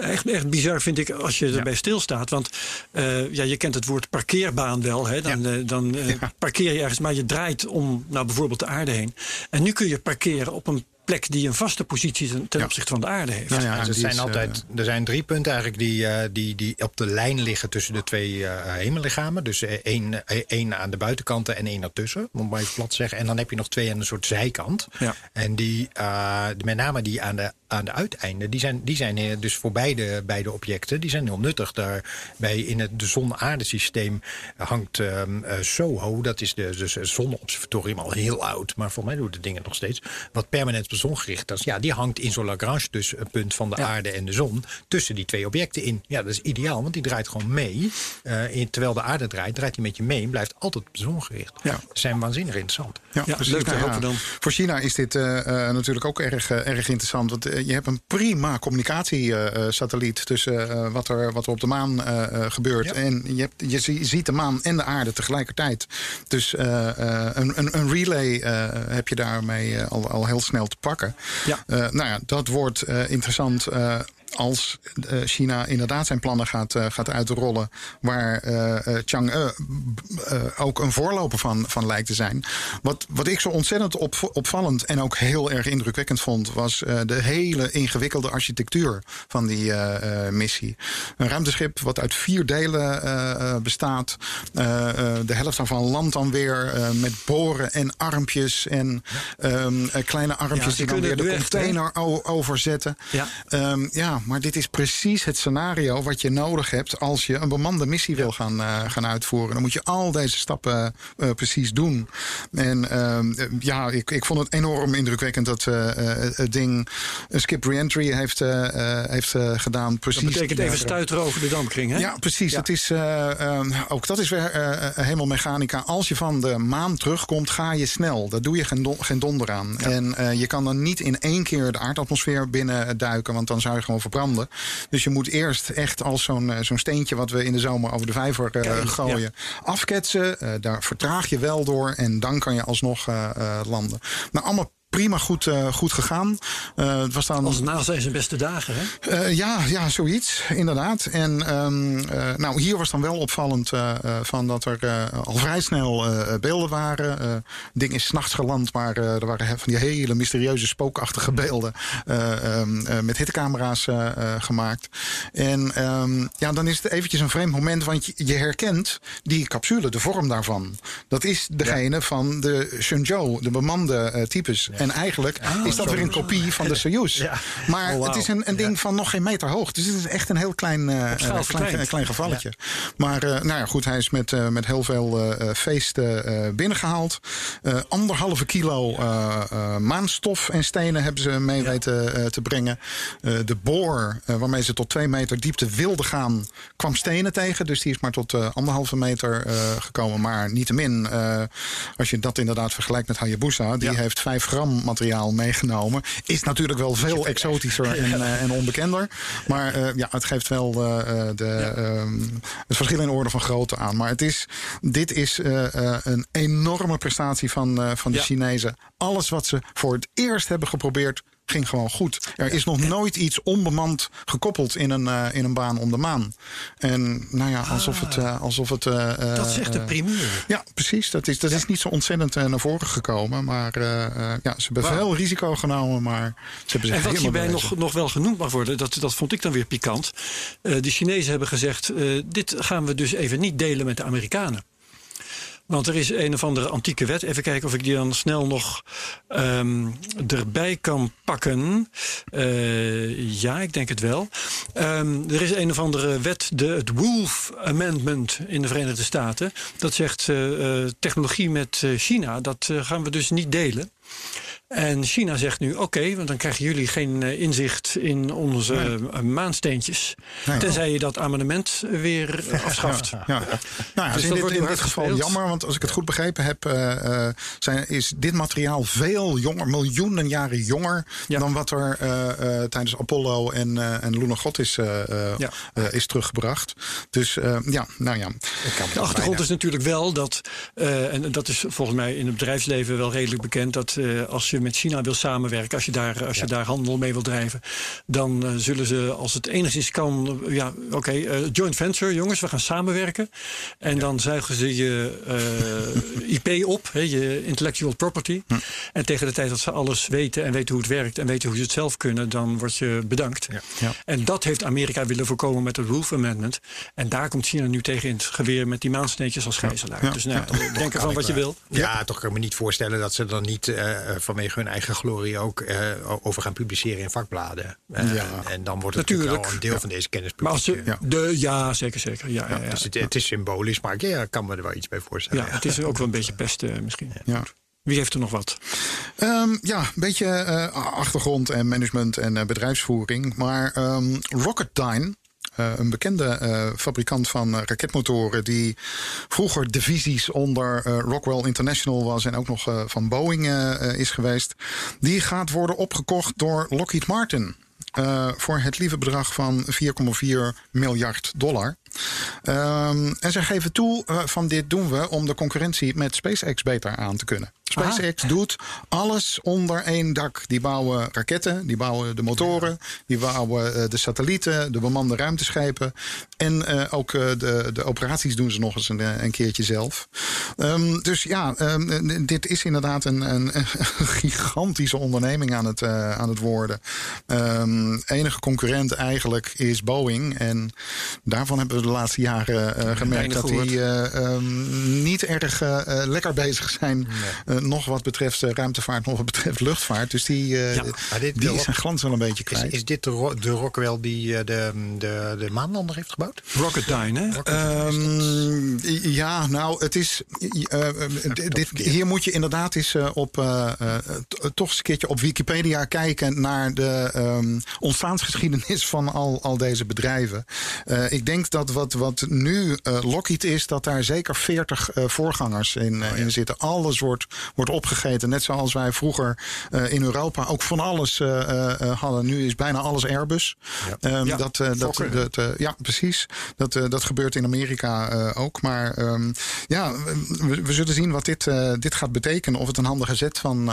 echt, echt bizar, vind ik, als je erbij stilstaat. Want eh, ja, je kent het woord parkeerbaan wel. Hè? Dan, eh, dan eh, parkeer je ergens, maar je draait om nou, bijvoorbeeld de aarde heen. En nu kun je parkeren op een plek die een vaste positie ten, ten Ja. opzichte van de aarde heeft. Ja, er, die zijn is, altijd, er zijn drie punten eigenlijk die, eh, die, die op de lijn liggen tussen de twee eh, hemellichamen. Dus eh, één, eh, één aan de buitenkanten en één ertussen, om het maar even plat te zeggen. En dan heb je nog twee aan een soort zijkant. Ja. En die, eh, met name die aan de, aan de uiteinden, die zijn, die zijn eh, dus voor beide, beide objecten, die zijn heel nuttig. Daarbij in het de zon-aardesysteem hangt ehm eh, SOHO, dat is de, dus het zonneobservatorium al heel oud, maar voor mij doet de dingen nog steeds. Wat permanent op de zon gericht is. Ja, die hangt in zo'n Lagrange dus een punt van de aarde en de zon tussen die twee objecten in. Ja, dat is ideaal, want die draait gewoon mee. Eh, in, terwijl de aarde draait, draait hij met je mee en blijft altijd op de zon gericht. Ja. Dat zijn waanzinnig interessant. Ja, Ja, precies. leuk te Nou hopen dan. Voor China is dit eh, eh, natuurlijk ook erg, eh, erg interessant. Want eh, je hebt een prima communicatiesatelliet tussen eh, wat, er, wat er op de maan eh, eh, gebeurt. Ja. En je, hebt, je zie- ziet de maan en de aarde tegelijkertijd. Dus eh, eh, een, een, een relay eh, heb je daarmee eh, al, al heel snel te pakken. Ja. Eh, nou ja, dat wordt eh, interessant. Als eh, China inderdaad zijn plannen gaat, eh, gaat uitrollen. waar eh Chang'e ook een voorloper van, van lijkt te zijn. Wat, wat ik zo ontzettend op, opvallend en ook heel erg indrukwekkend vond. was de hele ingewikkelde architectuur van die missie. Een ruimteschip wat uit vier delen bestaat. De helft daarvan landt dan weer met boren en armpjes. en ehm, eh, kleine armpjes Ja, die dan weer de echt, container overzetten. Ja. Ehm, ja, maar dit is precies het scenario wat je nodig hebt als je een bemande missie wil gaan, eh, gaan uitvoeren. Dan moet je al deze stappen eh, precies doen. En ehm, eh, ja, ik, ik vond het enorm indrukwekkend dat eh, eh, het ding een skip re-entry heeft, eh, eh, heeft eh, gedaan. Precies. Dat betekent even stuiteren over de dampkring, hè? ja, precies. Ja. Het is, eh, ehm, ook dat is weer eh, helemaal mechanica. Als je van de maan terugkomt, ga je snel. Daar doe je geen, don- geen donder aan. En eh, je kan dan niet in één keer de aardatmosfeer binnen duiken, want dan zou je gewoon verbranden. Dus je moet eerst echt als zo'n eh, zo'n steentje wat we in de zomer over de vijver eh, Kijk, gooien, afketsen. Eh, daar vertraag je wel door en dan kan je alsnog landen. Nou, allemaal prima goed, eh, goed gegaan. Eh, het was dan Als na zijn zijn beste dagen, hè? eh, ja, ja, zoiets, inderdaad. En ehm, eh, nou, hier was dan wel opvallend van dat er al vrij snel beelden waren. Eh ding is 's nachts geland, maar er waren van die hele mysterieuze spookachtige beelden eh, ehm, eh, met hittecamera's gemaakt. En ehm, ja, dan is het eventjes een vreemd moment, want je, herkent die capsule, de vorm daarvan. Dat is degene van de Shenzhou, de bemande types. En eigenlijk is dat weer een kopie van de [laughs] Soyuz. Ja. Maar Oh, het is een, een ding van nog geen meter hoog. Dus het is echt een heel klein, eh, klein, klein gevalletje. Maar eh, nou ja, goed, hij is met, eh, met heel veel feest eh, binnengehaald. Eh, anderhalve kilo maanstof en stenen hebben ze mee weten te brengen. De boor, waarmee ze tot twee meter diepte wilden gaan, kwam stenen tegen. Dus die is maar tot anderhalve meter gekomen. Maar niettemin, als je dat inderdaad vergelijkt met Hayabusa, die heeft vijf gram materiaal meegenomen. Is natuurlijk wel veel exotischer en, [laughs] eh, en onbekender. Maar eh, ja, het geeft wel eh, de, ehm, het verschil in orde van grootte aan. Maar het is, dit is een enorme prestatie van, van de. Chinezen. Alles wat ze voor het eerst hebben geprobeerd ging gewoon goed. Er is nog nooit iets onbemand gekoppeld in een, eh, in een baan om de maan. En nou ja, alsof het. eh, alsof het Ah. Dat echt de primeur. ja, precies. Dat is, dat is niet zo ontzettend naar voren gekomen. Maar ja, ze hebben Wauw. veel risico genomen. Maar ze hebben zich En wat hierbij bewezen. nog, nog wel genoemd mag worden, dat, dat vond ik dan weer pikant. De Chinezen hebben gezegd: dit gaan we dus even niet delen met de Amerikanen. Want er is een of andere antieke wet. Even kijken of ik die dan snel nog ehm, erbij kan pakken. Eh, ja, ik denk het wel. Ehm, er is een of andere wet, de, het Wolf Amendment in de Verenigde Staten. Dat zegt eh, technologie met China, dat gaan we dus niet delen. En China zegt nu: oké, want dan krijgen jullie geen eh, inzicht in onze eh, maansteentjes. Nee. Tenzij je dat amendement weer eh, afschaft. Ja. Nou ja, Dus is in dit, wordt in dit geval jammer, want als ik het goed begrepen heb, eh, eh, zijn, is dit materiaal veel jonger, miljoenen jaren jonger Ja. dan wat er eh, eh, tijdens Apollo en, eh en Luna God is, eh, eh, Ja. eh, is teruggebracht. Dus eh, ja, nou ja. De achtergrond is natuurlijk wel dat, eh, en dat is volgens mij in het bedrijfsleven wel redelijk bekend, dat eh, als je met China wil samenwerken, als je daar, als je daar handel mee wil drijven, dan eh, zullen ze, als het enigszins kan, eh, ja, oké, eh, joint venture, jongens, we gaan samenwerken. En dan zuigen ze je eh, IP op, je intellectual property. En tegen de tijd dat ze alles weten en weten hoe het werkt en weten hoe ze het zelf kunnen, dan word je bedankt. Ja. En dat heeft Amerika willen voorkomen met het Wolf Amendment. En daar komt China nu tegen in het geweer met die maansneetjes als gijzelaar. Dus nou, denk ervan wat je wil. Ja, toch kan ik me niet voorstellen dat ze dan niet eh, vanwege hun eigen glorie ook eh, over gaan publiceren in vakbladen. Eh, Ja. En dan wordt het natuurlijk, wel een deel van deze kennis Maar als ze, publiek, eh, de, ja, zeker, zeker. Ja, ja, ja. Dus het, het is symbolisch, maar ik ja, kan me er wel iets bij voorstellen. Ja, het is ook wel een beetje pesten misschien. Ja. Wie heeft er nog wat? Ehm, ja, een beetje eh, achtergrond en management en eh, bedrijfsvoering. Maar ehm, Rocketdyne, eh, een bekende eh, fabrikant van eh, raketmotoren... die vroeger divisies onder Rockwell International was... en ook nog van Boeing is geweest... die gaat worden opgekocht door Lockheed Martin... voor het lieve bedrag van 4,4 miljard dollar. Ehm, en zij geven toe eh, van dit doen we om de concurrentie met SpaceX beter aan te kunnen. SpaceX doet alles onder één dak. Die bouwen raketten, die bouwen de motoren, die bouwen eh, de satellieten, de bemande ruimteschepen. En eh, ook de, de operaties doen ze nog eens een, een keertje zelf. Ehm, dus ja, ehm, dit is inderdaad een, een, een [laughs] gigantische onderneming aan het, aan het worden. Enige concurrent eigenlijk is Boeing. En daarvan hebben we de laatste jaren eh, gemerkt dat die eh, ehm, niet erg eh, lekker bezig zijn. nog wat betreft eh, ruimtevaart, nog wat betreft luchtvaart. Dus die, eh, Ja, dit- die zijn glans wel een beetje Is, kwijt. is dit de, ro- de Rockwell die eh, de, de, de maanlander heeft gebouwd? Rocketdyne, hè? Ehm, ja, nou, het is. dit- hier moet je inderdaad eens op. eh, eh, toch eens een keertje op Wikipedia kijken naar de ehm, ontstaansgeschiedenis van al, al deze bedrijven. Eh, ik denk dat wat, wat nu Lockheed is, dat daar zeker 40 eh, voorgangers in, eh, in zitten. Alles wordt, wordt opgegeten. Net zoals wij vroeger in Europa ook van alles hadden. Nu is bijna alles Airbus. Ehm, Ja, dat, eh, dat, dat, ja, precies. Dat, dat gebeurt in Amerika ook. Maar ehm, ja, we, we zullen zien wat dit, dit gaat betekenen. Of het een handige zet van,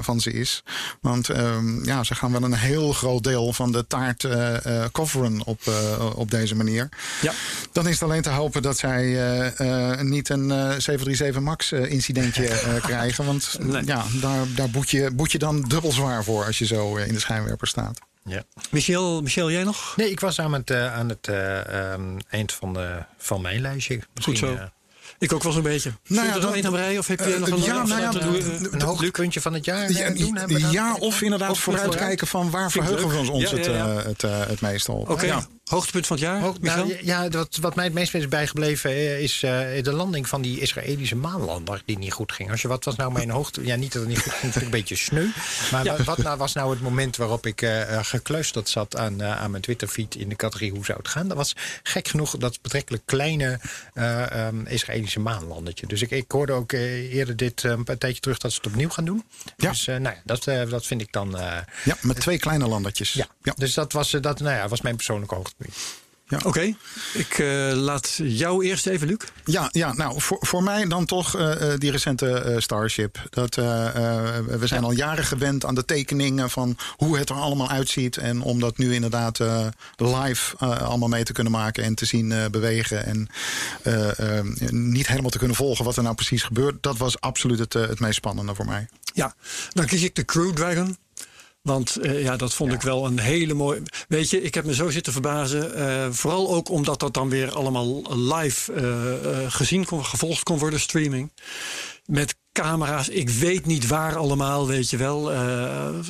van ze is. Want ehm, ja, ze gaan wel een heel groot deel van de taart coveren op, op deze manier. Ja. Dan is het alleen te hopen dat zij eh, eh, niet een eh, 737 MAX eh, incidentje eh, [laughs] krijgen. Want Nee. ja, daar, daar boet, je, boet je dan dubbel zwaar voor als je zo eh, in de schijnwerper staat. Ja. Michel, Michel, jij nog? Nee, ik was aan het, eh, aan het eh, ehm, eind van, de, van mijn lijstje. Misschien, Goed zo. Ik ook wel zo'n beetje. Nou ja, er dan- één aan breien? Of heb je nog een ja, nou ja, een hoogtepuntje van het jaar Ja, doen? Hebben we dat? ja, of inderdaad Of vooruitkijken van waar verheugen we ons Ja, het, ja, ja. het, het meeste op. Oké, Ja. Hoogtepunt van het jaar, Hoog- nou, ja, wat, wat mij het meest is bijgebleven eh, is eh, de landing van die Israëlische maanlander die niet goed ging. Als je wat was nou mijn hoogte? Ja, niet dat het niet goed ging, een beetje sneu. [laughs] Maar Ja. wat, nou, was nou het moment waarop ik eh, gekluisterd zat aan, aan mijn Twitterfeed in de categorie hoe zou het gaan? Dat was gek genoeg dat betrekkelijk kleine eh, ehm, Israëlische maanlandertje. Dus ik, ik hoorde ook eerder dit een tijdje terug dat ze het opnieuw gaan doen. Ja. Dus nou ja, dat, dat vind ik dan. Ja, met twee kleine landertjes. ja. Ja. Dus dat was, dat, nou ja, was mijn persoonlijke hoogtepunt. Ja. Oké, ik eh, laat jou eerst even, Luc. Ja, ja nou, voor, voor mij dan toch eh, eh, die recente Starship. Dat, we zijn al jaren gewend aan de tekeningen van hoe het er allemaal uitziet. En om dat nu inderdaad live allemaal mee te kunnen maken en te zien bewegen. En niet helemaal te kunnen volgen wat er nou precies gebeurt. Dat was absoluut het, het meest spannende voor mij. Ja, dan kies ik de Crew Dragon. Want eh, ja, dat vond ik wel een hele mooie. Weet je, ik heb me zo zitten verbazen. eh, vooral ook omdat dat dan weer allemaal live eh, gezien kon, gevolgd kon worden, streaming. Met camera's, ik weet niet waar allemaal, weet je wel.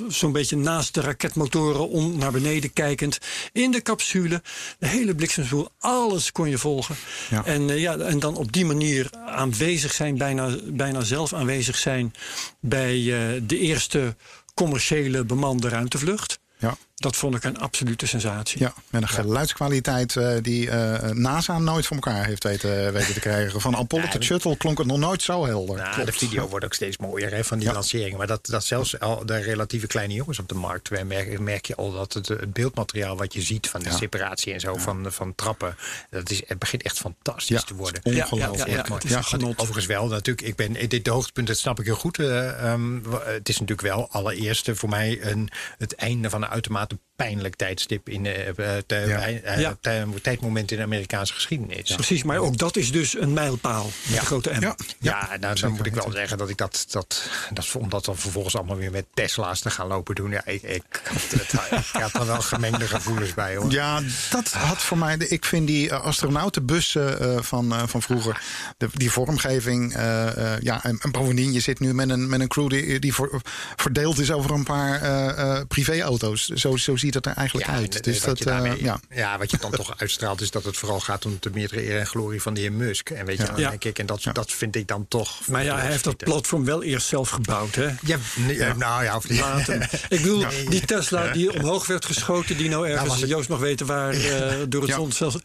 Zo'n beetje naast de raketmotoren om naar beneden kijkend. In de capsule, de hele bliksemspoel, alles kon je volgen. Ja. En, ja, en dan op die manier aanwezig zijn, bijna, bijna zelf aanwezig zijn bij de eerste commerciële bemande ruimtevlucht. Ja. Dat vond ik een absolute sensatie. Ja, met een geluidskwaliteit eh, die eh, NASA nooit voor elkaar heeft weten, weten te krijgen. Van Apollo tot Shuttle klonk het nog nooit zo helder. Nou, de video wordt ook steeds mooier hè, van die Ja. lanceringen. Maar dat, dat zelfs al de relatieve kleine jongens op de markt... merk, merk je al dat het, het beeldmateriaal wat je ziet... van de Ja. separatie en zo van, van trappen... Dat is, het begint echt fantastisch Ja, te worden. ongelooflijk. Ja, ja, ja. Overigens wel, natuurlijk. Ik ben dit hoogtepunt, dat snap ik heel goed. eh, ehm, het is natuurlijk wel allereerst voor mij een, het einde van een uitermate about the pijnlijk tijdstip in eh, eh, te- Ja. eh, Ja. te- tijdmoment in de Amerikaanse geschiedenis. Precies, maar ook dat is dus een mijlpaal. Met Ja. de grote M. Ja, Ja, nou, dan moet ik wel zeggen dat ik dat, dat, dat om dat dan vervolgens allemaal weer met Tesla's te gaan lopen doen. Ja, ik, ik, het, ik had er wel gemengde gevoelens bij hoor. Ja, dat had voor mij. de- Ik vind die eh, astronautenbussen eh, van, eh, van vroeger. De, die vormgeving. eh, eh, ja, en, en bovendien, je zit nu met een, met een crew die, die voor- verdeeld is over een paar eh, eh, privéauto's. Zo, zo ziet het er eigenlijk Ja, uit. dus wat dat, je eh, daarmee- ja. ja, wat je dan toch uitstraalt is dat het vooral gaat om de meerdere eer en glorie van de heer Musk. En weet je, Ja. denk ik, en dat, dat vind ik dan toch. Maar ja, hij heeft dat platform wel eerst zelf gebouwd. Hè? Ja, nee, nou ja, of Later. Ik bedoel, die Tesla die omhoog werd geschoten, die nou ergens, was ik- Joost mag weten waar, eh, door het Ja. zonnestelsel.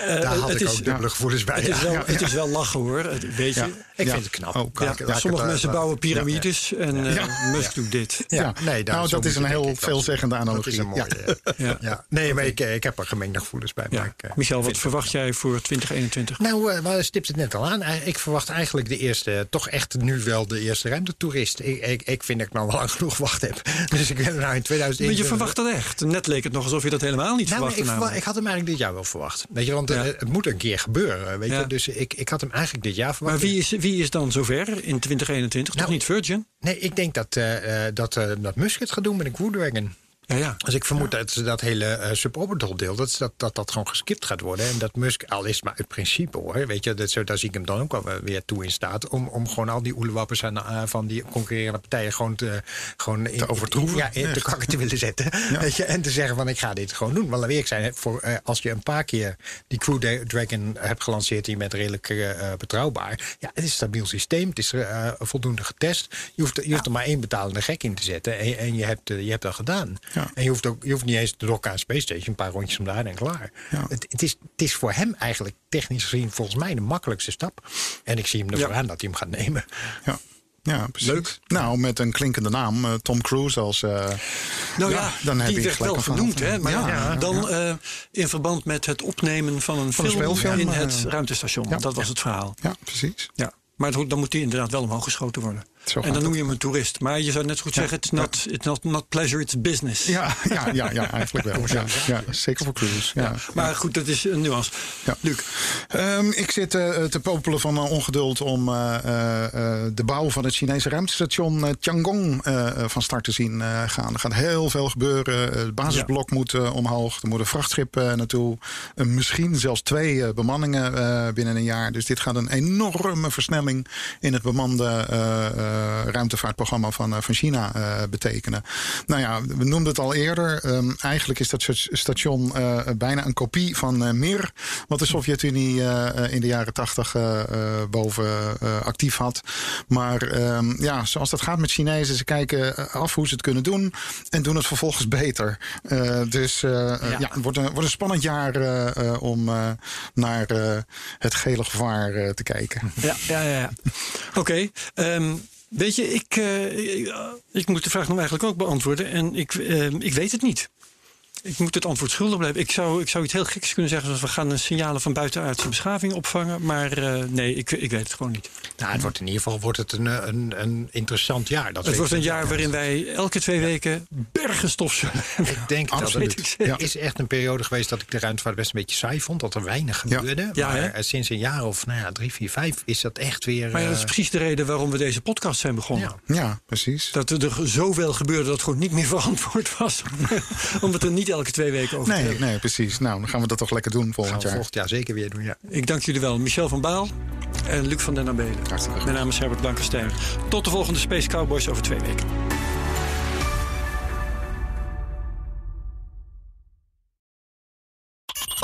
Eh, daar had het ik is, ook dubbele gevoelens bij. Het is, ja. wel, ja, het is wel lachen hoor, het- weet je. Ja. Ik Ja. vind het knap. Ook. Ja, ik- sommige het, mensen bouwen piramides en eh, Ja. Musk doet dit. Ja, Ja. nee, Nou, dat is een heel veelzeggende analogie. Een mooie. Ja. Ja. Ja. Nee, maar ik, eh, ik heb er gemengde gevoelens bij. Ja. Maar ik, eh, Michel, wat verwacht jij voor 2021? Nou, eh, maar stipt het net al aan. Eh, Ik verwacht eigenlijk de eerste, toch echt nu wel de eerste ruimtetoerist. Ik, ik, ik vind dat ik nou wel lang genoeg gewacht heb. [laughs] Dus ik ben er nou in Maar 2021. je verwacht dat echt. Net leek het nog alsof je dat helemaal niet Nou, maar verwachtte. ik, ik had hem eigenlijk dit jaar wel verwacht. Weet je, want eh, Ja. het moet een keer gebeuren. Weet Ja. je? Dus ik, ik had hem eigenlijk dit jaar verwacht. Maar wie is, wie is dan zover in 2021? Toch Nou, niet Virgin? Nee, ik denk dat, eh, eh, dat, eh, dat Musk het gaat doen met een Crew Dragon. Ja, ja. Dus ik vermoed dat ze dat hele eh, suborbital deel, dat, dat, dat dat gewoon geskipt gaat worden. En dat Musk, al is maar het principe hoor, weet je, dat, zo, daar zie ik hem dan ook wel weer toe in staat. Om, om gewoon al die oelewappers aan, van die concurrerende partijen gewoon te, gewoon in, overtroeven. Ja, in te Echt. kakken te willen zetten. [laughs] Weet je, en te zeggen van ik ga dit gewoon doen. Want laat ik zijn, voor, eh, als je een paar keer die Crew Dragon hebt gelanceerd, die met redelijk eh, betrouwbaar. Ja, het is een stabiel systeem, het is voldoende getest. Je hoeft, je hoeft er maar één betalende gek in te zetten en, en je, hebt, je hebt dat gedaan. Ja. En je hoeft, ook, je hoeft niet eens te dokken aan Space Station. Een paar rondjes om daar en klaar. Ja. Het, het, is, het is voor hem eigenlijk technisch gezien volgens mij de makkelijkste stap. En ik zie hem ervoor Ja. aan dat hij hem gaat nemen. Ja. Ja, precies. Leuk. Nou, met een klinkende naam, eh, Tom Cruise als. eh, Nou ja, Ja, dan heb die je werd gelijk wel genoemd. Hè? Maar Ja, ja, ja, dan eh, in verband met het opnemen van een Van een film speelfilm, in het ruimtestation. ja. dat was het verhaal. ja, precies. Ja. Maar dan moet die inderdaad wel omhoog geschoten worden. Zo en dan noem je hem een toerist. Maar je zou net zo goed zeggen, it's not, it's not, not pleasure, it's business. Ja, ja, ja, ja eigenlijk wel. [laughs] Ja, ja, zeker voor Cruise. Ja. Ja. Maar goed, dat is een nuance. Ja. Luc, Ehm, ik zit eh, te popelen van ongeduld om eh, eh, de bouw van het Chinese ruimtestation Tiangong van start te zien eh, gaan. Er gaat heel veel gebeuren. Het basisblok moet omhoog. Er moet een vrachtschip naartoe. Misschien zelfs twee eh, bemanningen eh, binnen een jaar. Dus dit gaat een enorme versnelling in het bemande ruimtevaartprogramma van, eh, van China eh, betekenen. Nou ja, we noemden het al eerder. Ehm, eigenlijk is dat st- station eh, bijna een kopie van eh, Mir, wat de Sovjet-Unie eh, eh, in de jaren tachtig eh, eh, boven eh, actief had. Maar ehm, ja, zoals dat gaat met Chinezen, ze kijken eh, af hoe ze het kunnen doen en doen het vervolgens beter. Eh, dus eh, eh, ja. het wordt een, wordt een spannend jaar eh, eh, om eh, naar eh, het gele gevaar eh, te kijken. Ja, ja, ja. ja. Oké. ehm, weet je, ik, eh, ik, ik moet de vraag nog eigenlijk ook beantwoorden. En ik, ehm, ik weet het niet. Ik moet het antwoord schuldig blijven. Ik zou, ik zou iets heel geks kunnen zeggen, zoals we gaan een signalen van buitenaardse beschaving opvangen. Maar eh, nee, ik, ik weet het gewoon niet. Nou, het wordt in ieder geval wordt het een, eh, een, een interessant jaar. Dat Het wordt een jaar waarin wij elke twee weken bergen stof zullen hebben. Ik denk dat het Ja. is echt een periode geweest dat ik de ruimtevaart best een beetje saai vond. Dat er weinig gebeurde. Ja, maar hè? eh, sinds een jaar of nou ja, drie, vier, vijf is dat echt weer... Maar ja, dat is precies de reden waarom we deze podcast zijn begonnen. Ja. Ja, precies. Dat er zoveel gebeurde dat het gewoon niet meer verantwoord was. om [laughs] het er niet elke twee weken over Nee, nee, precies. Nou, dan gaan we dat toch lekker doen volgend jaar. volgend jaar zeker weer doen, ja. Ik dank jullie wel. Michel van Baal en Luc van den Abelen. Hartstikke goed. Mijn naam is Herbert Blankenstein. Tot de volgende Space Cowboys over twee weken.